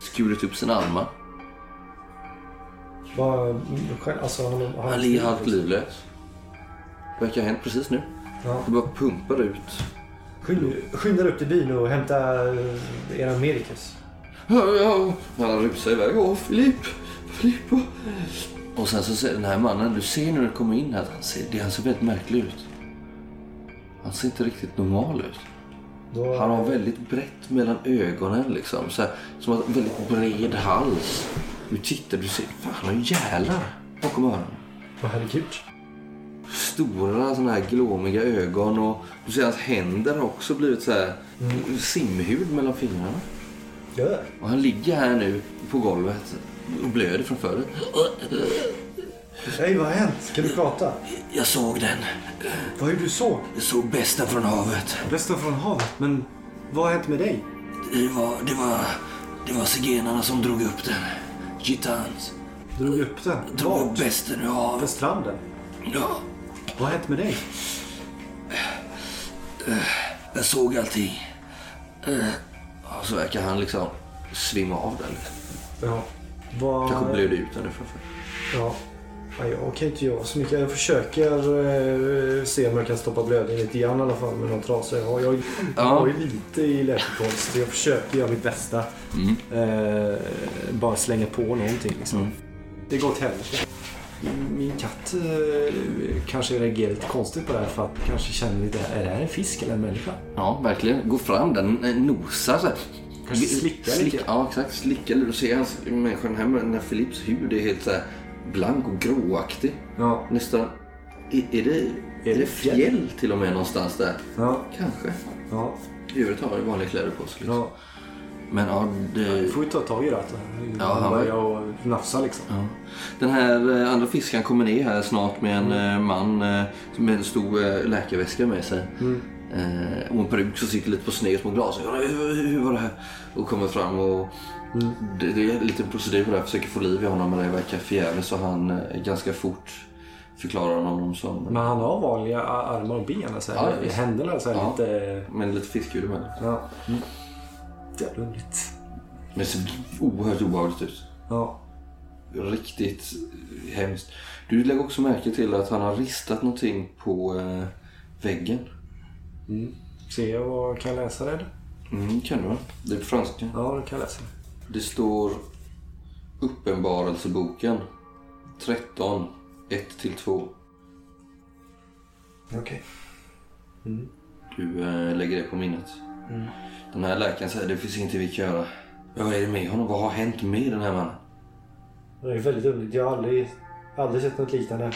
Skurit upp sina armar. Själv, alltså, han, han, Han ligger halvt livlös. Verkar ha hänt precis nu. Ja. Det bara pumpar ut. Skynd, skynda upp till byn och hämta eh. Ja, ja. Han rusar iväg. Åh, Filip! Filip! Och sen så ser den här mannen, du ser när du kommer in här han ser, det, han ser väldigt märklig ut. Han ser inte riktigt normal ut. Då, Han har väldigt brett mellan ögonen liksom. Så här, som en väldigt bred hals. Du tittar, du ser, fan han har ju gälar bakom öronen. Åh, herregud. Stora sådana här glåmiga ögon och du ser hans händer har också blivit så här simhud mellan fingrarna. Gör? Och han ligger här nu på golvet och blöder från förut. Hej, vad har hänt? Kan du prata? Jag såg den. Vad är det du såg? Jag såg bästa från havet. Bästa från havet. Men vad har hänt med dig? Det var, det var, det var zigenarna som drog upp den. Gitans. Drog upp den? Drog upp bästen ur havet. stranden? Ja, Vad har hänt med dig? jag såg allting. Eh, Och så verkar han liksom svimma av där. Liksom. Ja. Vad... Kanske blöd ut framför. Ja. Ja, jag kan inte göra så mycket. Jag försöker eh, se om jag kan stoppa blödningen lite grann i alla fall med någon trasa jag har. Jag, jag Ja. har ju lite i läkekonst. Jag försöker göra mitt bästa. Eh, bara slänga på någonting liksom. Det går åt helvete. Min katt eh, kanske reagerar lite konstigt på det här för att kanske känner lite, är det här en fisk eller en människa? Ja, verkligen. Gå fram den, nosar så här. Kanske slicka Slick- lite. Ja, exakt. Slicka lite. Du ser hans, människan här med den här Philips hud är helt så här blank och gråaktig. Ja. Nästan. Är, är, det, är det fjäll? fjäll till och med någonstans där? Ja. Kanske. Ja. I övrigt har han ju vanliga kläder på sig. Liksom. ja. Men ja, det... får ju ta tag i det. Ja, han- börjar och nafsa liksom. Ja. Den här eh, andra fiskaren kommer ner här snart med en Mm. eh, man eh, med en stor läkarväska med sig. Mm. Eh, och en peruk som sitter lite på sned små glas. Hur, hur var det här? Och kommer fram och Mm. det, det är en liten procedur där. Försöker få liv i honom men det verkar förgäves så han ganska fort förklarar honom som Men han har vanliga armar och ben. Alltså, Ja, händerna så här Ja. lite... med lite fiskhud emellan. Ja. Mm. Jävla underligt. Men det ser oerhört obehagligt ut. Ja. Riktigt hemskt. Du lägger också märke till att han har ristat någonting på eh, väggen. Ser jag vad kan jag läsa det? eller? Mm, kan du? Det är på franska. Ja, det kan läsa. Det står Uppenbarelseboken 13, 1-2. Okej. Du eh, lägger det på minnet. Den här läkaren säger det finns ingenting vi kan göra. Ja, vad är det med honom? Vad har hänt med den här mannen? Det är väldigt underligt. Jag har aldrig, aldrig sett något liknande.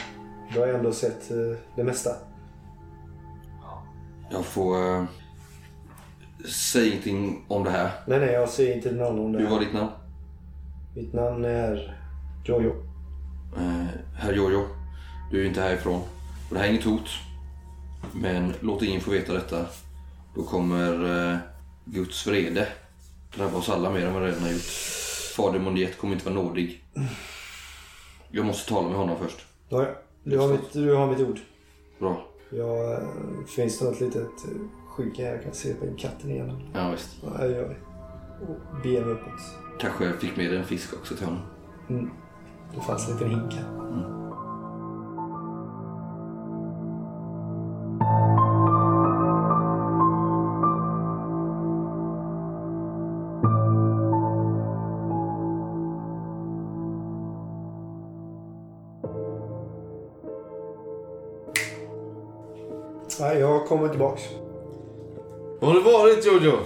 Då har jag ändå sett eh, det mesta. Jag får... Eh, säg ingenting om det här. Nej, nej, jag säger inte någon om det. Hur var ditt namn? Mitt namn är Jojo. Eh, herr Jojo, du är inte härifrån. Och det här är inget hot. Men låt ingen få veta detta. Då kommer eh, Guds vrede drabba oss alla mer än vad det redan har gjort. Fader Mondiet kommer inte vara nådig. Jag måste tala med honom först. Ja. Du, har mitt, du har mitt ord. Bra. Jag, eh, finns det något litet eh, skynke här jag kan se på in katten igen? Ja, visst. Ja, det gör vi. Och ben uppåt. Kanske fick med en fisk också till honom. Mm. Det fanns en liten hink här. Nej, kommer tillbaks. Var har du varit Jojo?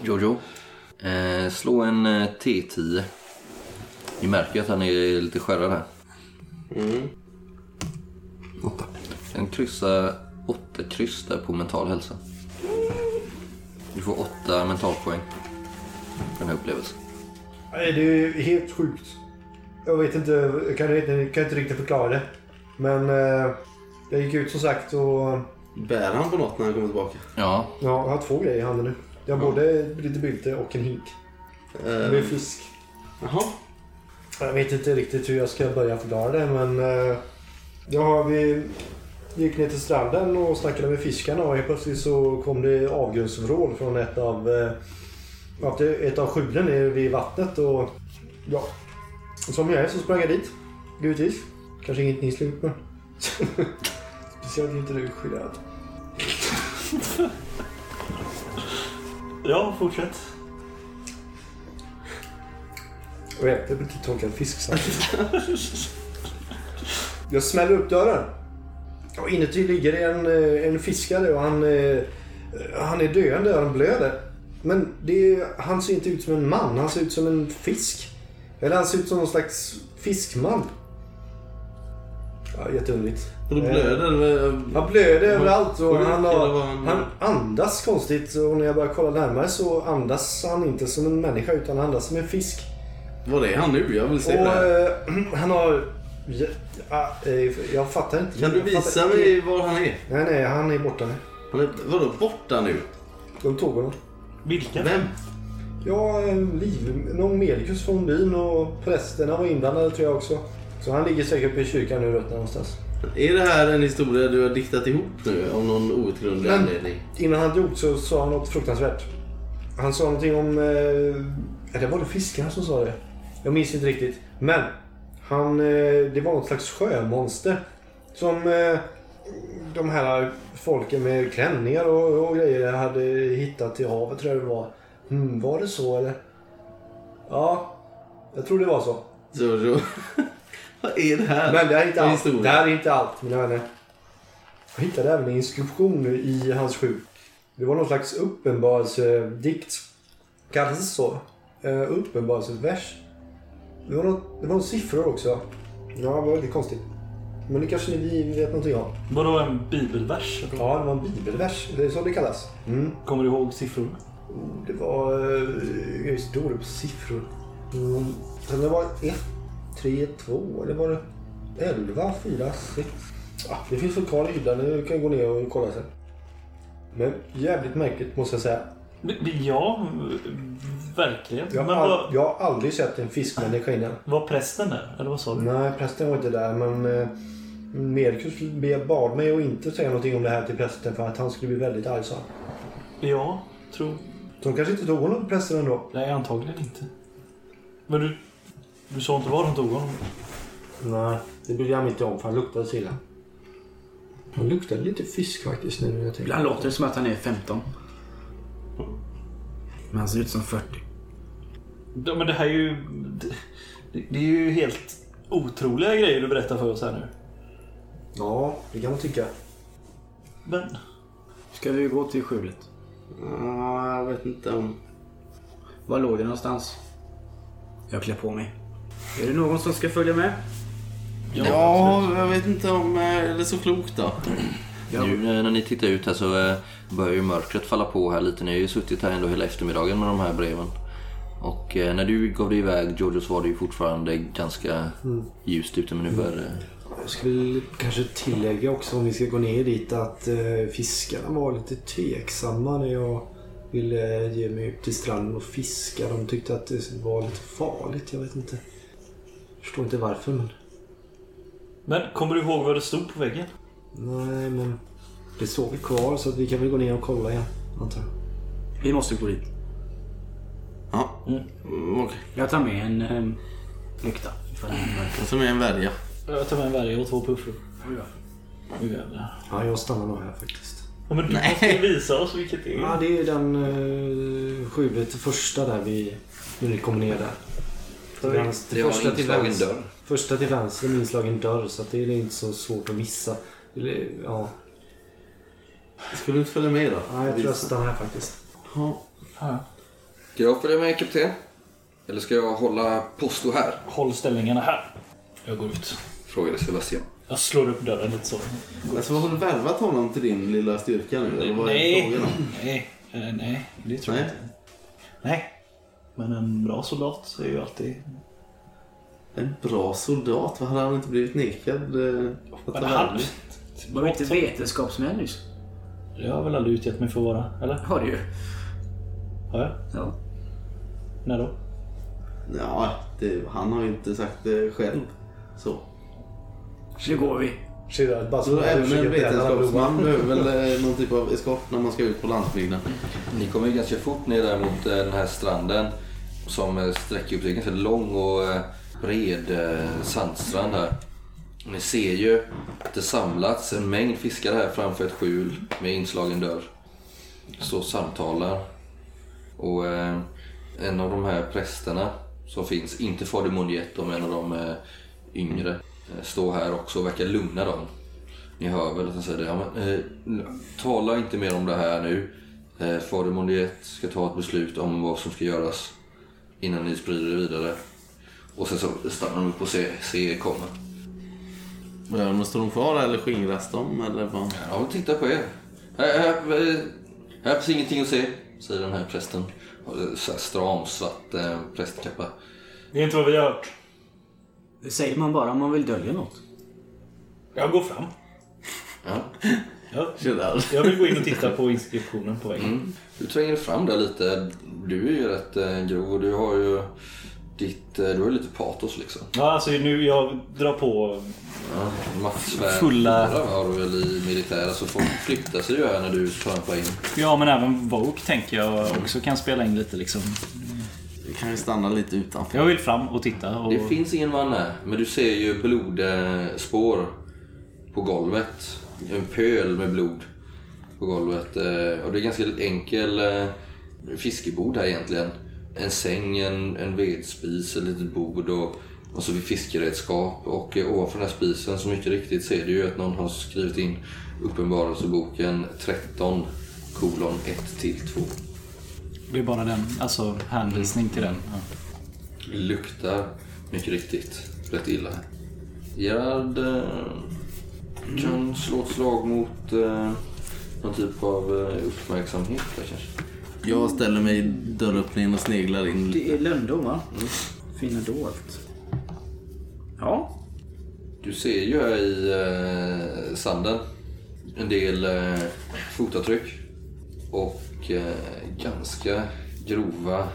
Jojo. Eh, slå en eh, T10. Ni märker att han är lite skärrad här. Åtta. En kryssa åtta kryss där på mental hälsa. Du får åtta mentalpoäng. för Den här upplevelsen. Nej, det är helt sjukt. Jag vet inte, jag kan, inte- kan inte riktigt förklara det. Men eh, jag gick ut som sagt och Bär han på något när han kommer tillbaka? Ja, ja, jag har två grejer i handen nu. Jag har både lite bylte och en hink. Det blir fisk. Jaha. Jag vet inte riktigt hur jag ska börja förklara det men... Eh, då har vi... Gick ner till stranden och snackade med fiskarna och helt plötsligt så kom det avgrundsvrål från ett av... Eh, det- ett av skjulen nere vid vattnet och... Ja. Som jag är så sprang jag dit. Givetvis. Kanske inget ni slog [LAUGHS] men... Speciellt inte du Gerard. Ja, fortsätt. Och jag blir lite torkad fisk samtidigt. Jag smäller upp dörren. Och inuti ligger en, eh, en fiskare och han, eh, han är döende han blöder. Men det är, han ser inte ut som en man, han ser ut som en fisk. Eller han ser ut som någon slags fiskman. Ja, jätteunderligt. Och du blöder? eh, Han blöder överallt och han, har, vad han- andas konstigt. Och när jag börjar kolla närmare så andas han inte som en människa utan han andas som en fisk. Var är han nu? Jag vill se Och det. här. eh, [CLEARS THROAT] han har... Ja, eh, jag fattar inte. Kan du visa fattar- mig var han är? Nej, nej, han är borta nu. Han är vadå borta nu? De tog honom. Vilka? Vem? Ja, eh, liv, någon medikus från byn och prästerna var inblandade tror jag också. Så han ligger säkert uppe i kyrkan nu ruttnar någonstans. Är det här en historia du har diktat ihop nu av någon outgrundlig Men- anledning? Innan han dog så sa han något fruktansvärt. Han sa någonting om... Eh, eller var det fiskarna som sa det? Jag minns inte riktigt. Men han, eh, det var något slags sjömonster. Som eh, de här folken med klänningar och, och grejer hade hittat i havet tror jag det var. Hmm, var det så eller? Ja, jag tror det var så. Så, så. [LAUGHS] Vad är det här? Men det här är inte allt. historia? Det här är inte allt mina vänner. Jag hittade även en inskription i hans sjuk. Det var någon slags uppenbarelsedikt. Kallades det så? Uh, uppenbarelsevers. Det var, något, det var några siffror också. Ja, det var väldigt konstigt. Men det kanske ni vet någonting om? Vadå en bibelvers? Ja, det var en bibelvers. Det är så det kallas. Mm. Kommer du ihåg siffror? Det var... eh, Jag är så dålig på siffror. Mm. Sen det var 1, 3, 2 eller var det 11, 4, 6? Ja, det finns väl kvar i hyllan. Du kan gå ner och kolla sen. Men jävligt märkligt måste jag säga. Ja, verkligen. Jag Men all, jag har aldrig sett en fiskmänniska innan. var prästen där? Eller vad sa du? Nej, prästen var inte där men eh, Medikus bad mig att inte säga någonting om det här till prästen för att han skulle bli väldigt arg sa. Ja, tror... De kanske inte tog honom prästen ändå. Nej, antagligen inte. Men du... Du sa inte var de tog honom? Nej, det brydde jag mig inte om för han luktade så illa. Han luktade lite fisk faktiskt nu när jag tänker. Ibland låter det som att han är 15. Men han ser ut som 40. Ja, men det här är ju... Det, det är ju helt otroliga grejer du berättar för oss här nu. Ja, det kan man tycka. Men... Ska vi gå till skjulet? Ja, jag vet inte om... Var låg det någonstans? Jag klär på mig. Är det någon som ska följa med? Ja, jag vet inte om... eh, Är det så klokt då? Ja. Nu eh, när ni tittar ut här så eh, börjar ju mörkret falla på här lite. Ni har ju suttit här ändå hela eftermiddagen med de här breven. Och när du gav dig iväg Giorgio så var det ju fortfarande ganska ljust ute men nu börjar det... Jag skulle kanske tillägga också om vi ska gå ner dit att fiskarna var lite tveksamma när jag ville ge mig ut till stranden och fiska. De tyckte att det var lite farligt. Jag vet inte. Förstår inte varför men... Men kommer du ihåg vad det stod på väggen? Nej men... Det står väl kvar så att vi kan väl gå ner och kolla igen. Antar jag. Vi måste gå dit. Ja, mm, okej. Jag tar med en um, lykta. Jag tar med en värja. Jag tar med en värja och två puffror. Ja, jag stannar nog här faktiskt. Ja, men du måste ju visa oss vilket det är. Ja, det är den uh, första där vi... När ni kommer ner där. Till vänster, Det har första till vänster. dörr. Första till vänster med inslagen dörr så att det är inte så svårt att missa. Ja, Ska du inte följa med då? ja jag tror jag stannar här faktiskt. Ja. Ska jag följa med kapten? Eller ska jag hålla posto här? Håll ställningarna här. Jag går ut. Frågade Sebastian. Jag slår upp dörren lite så. Alltså har du värvat honom till din lilla styrka nu? Eller vad är Nej, nej, eh, nej, det tror jag Nej. inte. Nej, men en bra soldat är ju alltid... En bra soldat? Vad hade han inte blivit nekad? eh, att Men ta han... Var inte vetenskapsmän nyss? Det har jag väl aldrig utgett mig för att vara, eller? Har du ju. Har jag? Ja. När då? Ja, det, han har ju inte sagt det själv. Så. Nu går vi. Så som även en vetenskapsman behöver väl eh, någon typ av eskort när man ska ut på landsbygden. Ni kommer ju ganska fort ner där mot eh, den här stranden som eh, sträcker upp sig. Ganska lång och bred sandstrand här. Ni ser ju att det samlats en mängd fiskare här framför ett skjul med inslagen dörr. Står och samtalar. Och eh, en av de här prästerna som finns, inte Fader Monjetto men en av de eh, yngre. Eh, står här också och verkar lugna dem. Ni hör väl att han säger det. Ja, men, eh, tala inte mer om det här nu. Eh, Fader Mondiet ska ta ett beslut om vad som ska göras innan ni sprider det vidare. Och sen så stannar de upp och ser, ser er komma. Ja, men står de kvar eller skingras de? Eller vad? Ja, titta på er. Här, här, eh, här finns ingenting att se, säger den här prästen. Så här stram svart eh, prästkappa. Det är inte vad vi har hört. Det säger man bara om man vill dölja något. Jag går fram. Ja. Ja, jag vill gå in och titta på inskriptionen på väggen. Mm. Du tränger fram där lite. Du är ju rätt eh, grov och du har ju ditt, eh, du har ju lite patos liksom. Ja, alltså nu jag drar på... Ja, Fulla. har du väl i militär. Alltså folk flyttar sig ju här när du trampar in. Ja, men även Vogue tänker jag också kan spela in lite liksom. Vi kan ju stanna lite utanför. Jag vill fram och titta. Och... Det finns ingen man här, men du ser ju blodspår på golvet. En pöl med blod på golvet. eh, Och det är ganska enkel eh, fiskebord här egentligen. En säng, en, en vedspis, ett litet bord och, och så vid fiskeredskap. Och eh, ovanför den här spisen så mycket riktigt ser du ju att någon har skrivit in Uppenbarelseboken 13 kolon 1 till 2. Det är bara den, alltså hänvisning till den. Ja. Det luktar mycket riktigt rätt illa. Gerard eh, kan slå ett slag mot eh, någon typ av eh, uppmärksamhet där kanske. Jag ställer mig i dörröppningen och sneglar in. Det är lönndom va? Finna dolt. Ja. Du ser ju här i eh, sanden en del eh, fotavtryck och eh, ganska grova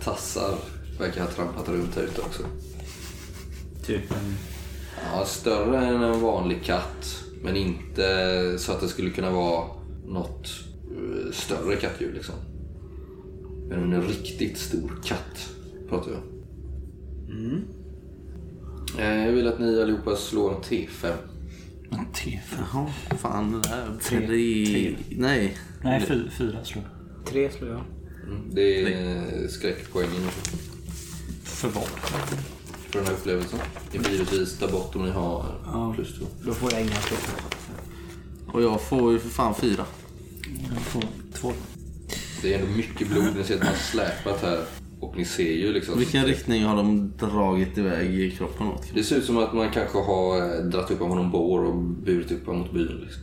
tassar verkar ha trampat runt här ute också. Typ en... Ja, större än en vanlig katt. Men inte så att det skulle kunna vara något eh, större kattdjur liksom. Men en riktigt stor katt pratar vi om. Eh, Jag vill att ni allihopa slår en T5. En T4. Jaha, fan det där. Tre. Tre. Nej. Nej, fy, fyra slår. Tre slår jag. Mm, Det är skräckpoängen För vad? för den här upplevelsen. Ni får givetvis ta bort om ni har Ja. plus två. Då får jag inga slå. Och jag får ju för fan fyra. Jag får två. Det är ändå mycket blod. Ni ser att man har släpat här. Och ni ser ju liksom... Vilken riktning har de dragit iväg i kroppen åt? Det ser ut som att man kanske har eh, dratt upp honom bår och burit upp honom mot byn. Liksom.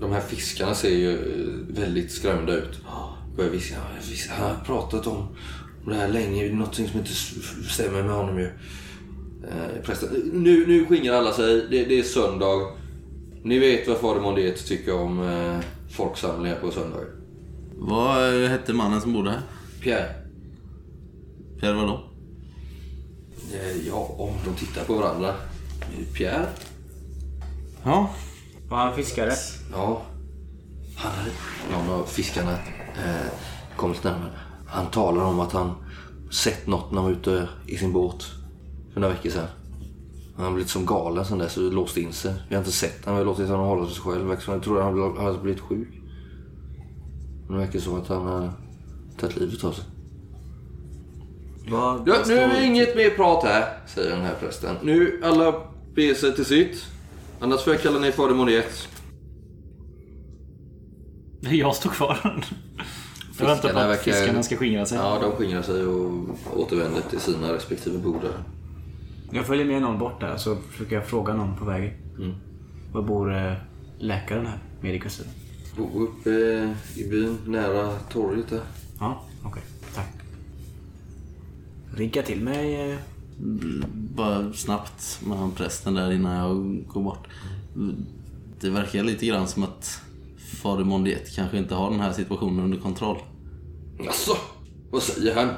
De här fiskarna ser ju eh, väldigt skrämda ut. Börjar viska. "Ja, visst, Han har pratat om om det här länge. Någonting som inte stämmer med honom ju. Eh. Nu, nu skingrar alla sig. Det, det är söndag. Ni vet vad Fader Mondiet tycker om eh, folksamlingar på söndag. Vad eh, hette mannen som bodde här? Pierre. Pierre vadå? Eh, ja, om de tittar på varandra. Pierre? Ja. Var han fiskare? Ja. Han hade... Någon av fiskarna eh, kom lite närmare. Han talar om att han sett något när han var ute i sin båt för några veckor sedan. Han har blivit som galen sen dess och låst in sig. Vi har inte sett honom, vi har låtit honom hålla sig själv. Jag tror han hade blivit sjuk. Men det verkar som att han har tagit livet av sig. Ja, nu är det inget mer prat här, säger den här prästen. Nu alla beger sig till sitt. Annars får jag kalla ner Fader Moniet. Jag står kvar. Jag väntar på att verkar- fiskarna ska skingra sig. Ja, de skingrar sig och återvänder till sina respektive bord där. Jag följer med någon bort där så försöker jag fråga någon på vägen. Mm. Var bor eh, läkaren här? Medikusen? Bo uppe i byn, nära torget där. Ja, okej. Tack. Rigga till mig. Bara snabbt med han prästen där innan jag går bort. Det verkar lite grann som att Fader Mondiet kanske inte har den här situationen under kontroll. Jaså? Vad säger han?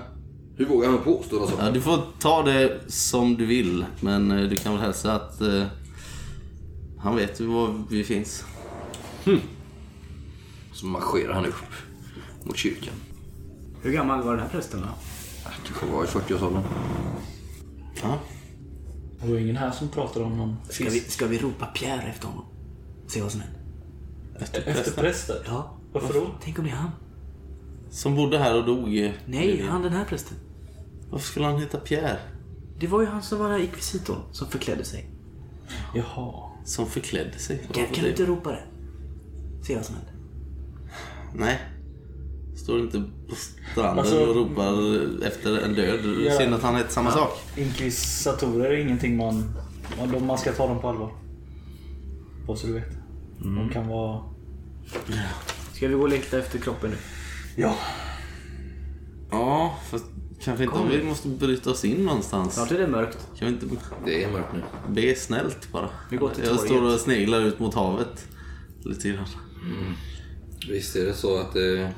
Hur vågar han påstå något sånt? Ja, du får ta det som du vill, men eh, du kan väl hälsa att eh, han vet ju var vi finns. Så marscherar han upp mot kyrkan. Hur gammal var den här prästen då? Kanske var i 40-årsåldern. Ja. Det var ingen här som pratade om någon Ska vi, ska vi ropa Pierre efter honom? Se vad som händer. Efter prästen? Ja. Varför då? Tänk om det är han? Som bodde här och dog. Nej, han den här prästen. Varför skulle han heta Pierre? Det var ju han som var den här inkvisitorn som förklädde sig. Jaha. Som förklädde sig. Kan, kan du inte ropa det? Se vad som händer. Nej. Står inte på stranden Alltså- och ropar efter en död. Ja. Synd att han heter samma sak. Inkvisatorer är ingenting man... man- ska ta dem på allvar. Bara så du vet. De kan vara... Ska vi gå och leta efter kroppen nu? Ja. Ja, fast kanske inte om vi måste bryta oss in någonstans. Snart är det mörkt. Kan vi inte Det är mörkt nu. be snällt bara? Vi går till Jag torget. står och sneglar ut mot havet. Lite grann. Visst är det så att det...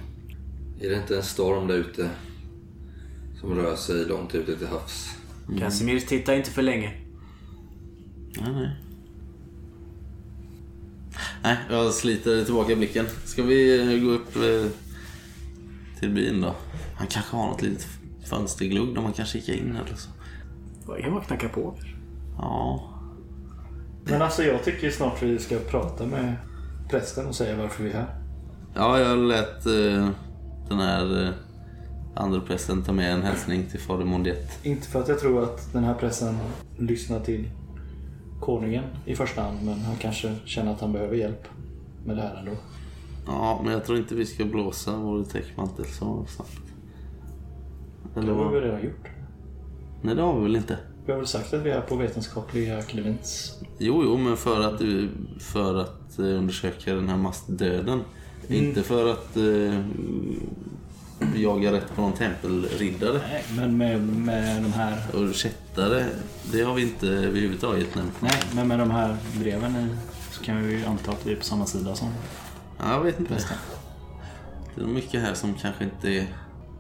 Är det inte en storm där ute? Som rör sig långt ute till havs. Casimir, titta inte för länge. Nej, nej. Nej, jag sliter tillbaka blicken. Ska vi eh, gå upp eh, till byn då? Han kanske har något litet fönsterglugg där man kan kika in eller så. Jag kan bara knacka på. Ja, Men alltså jag tycker snart vi ska prata med prästen och säga varför vi är här. ja jag lät eh, den här eh, andra prästen ta med en hälsning till fader Mondiet. Inte för att jag tror att den här prästen lyssnar till konungen i första hand, men han kanske känner att han behöver hjälp med det här ändå. Ja, men jag tror inte vi ska blåsa vår täckmantel så snabbt. Det Eller har vi vad? redan gjort. Nej, det har vi väl inte? Vi har väl sagt att vi är på Vetenskapliga akademins... Jo, jo, men för att, för att eh, undersöka den här massdöden. Inte för att eh, jaga rätt på någon tempelriddare. Nej, men med, med de här... Och kättare, det har vi inte överhuvudtaget nämnt. Nej, men med de här breven så kan vi ju anta att vi är på samma sida som Ja, jag vet inte. prästen. Det är nog mycket här som kanske inte är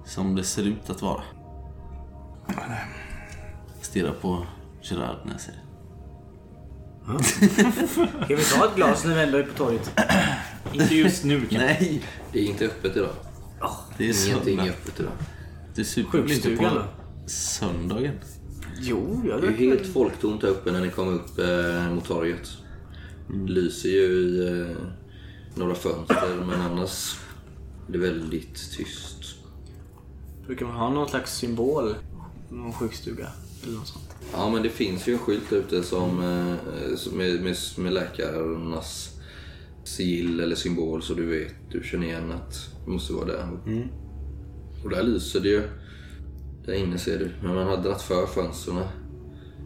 som det ser ut att vara. Stirrar på Gerard när jag säger det. Ska vi ta ett glas när vi ändå är på torget? Inte just nu kanske. Nej! Det är inte öppet idag. Det är Ingenting söndag. är öppet idag. Du super väl inte Sjukstugan på då? söndagen? Jo, jag Det är ju helt folktomt där uppe när ni kommer upp eh, mot torget. Det lyser ju i eh, några fönster men annars är det väldigt tyst. Brukar man ha någon slags symbol? Någon sjukstuga? Eller något sånt? Ja men det finns ju en skylt där ute som, eh, som med, med, med läkarnas sigill eller symbol så du vet, du känner igen att det måste vara där. Och där lyser det ju. Där inne ser du. Men man har dragit för fönstren.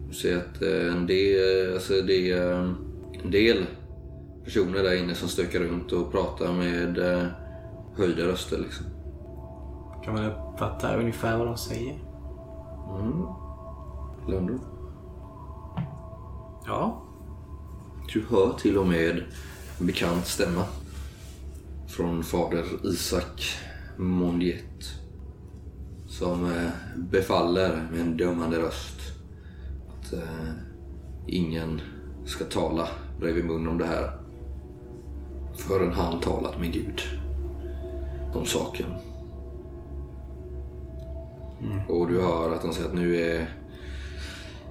Du ser att eh, en del, alltså det är eh, en del personer där inne som stökar runt och pratar med eh, höjda röster liksom. Kan man uppfatta ungefär vad de säger? Lundro. Ja. Du hör till och med bekant stämma. Från fader Isak Mondiet. Som eh, befaller med en dömande röst att eh, ingen ska tala bredvid mun om det här. Förrän han talat med Gud om saken. Och du hör att de säger att nu är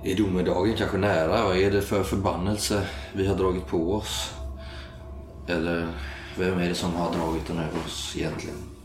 är domedagen kanske nära? Vad är det för förbannelse vi har dragit på oss? Eller vem är det som har dragit den över oss egentligen?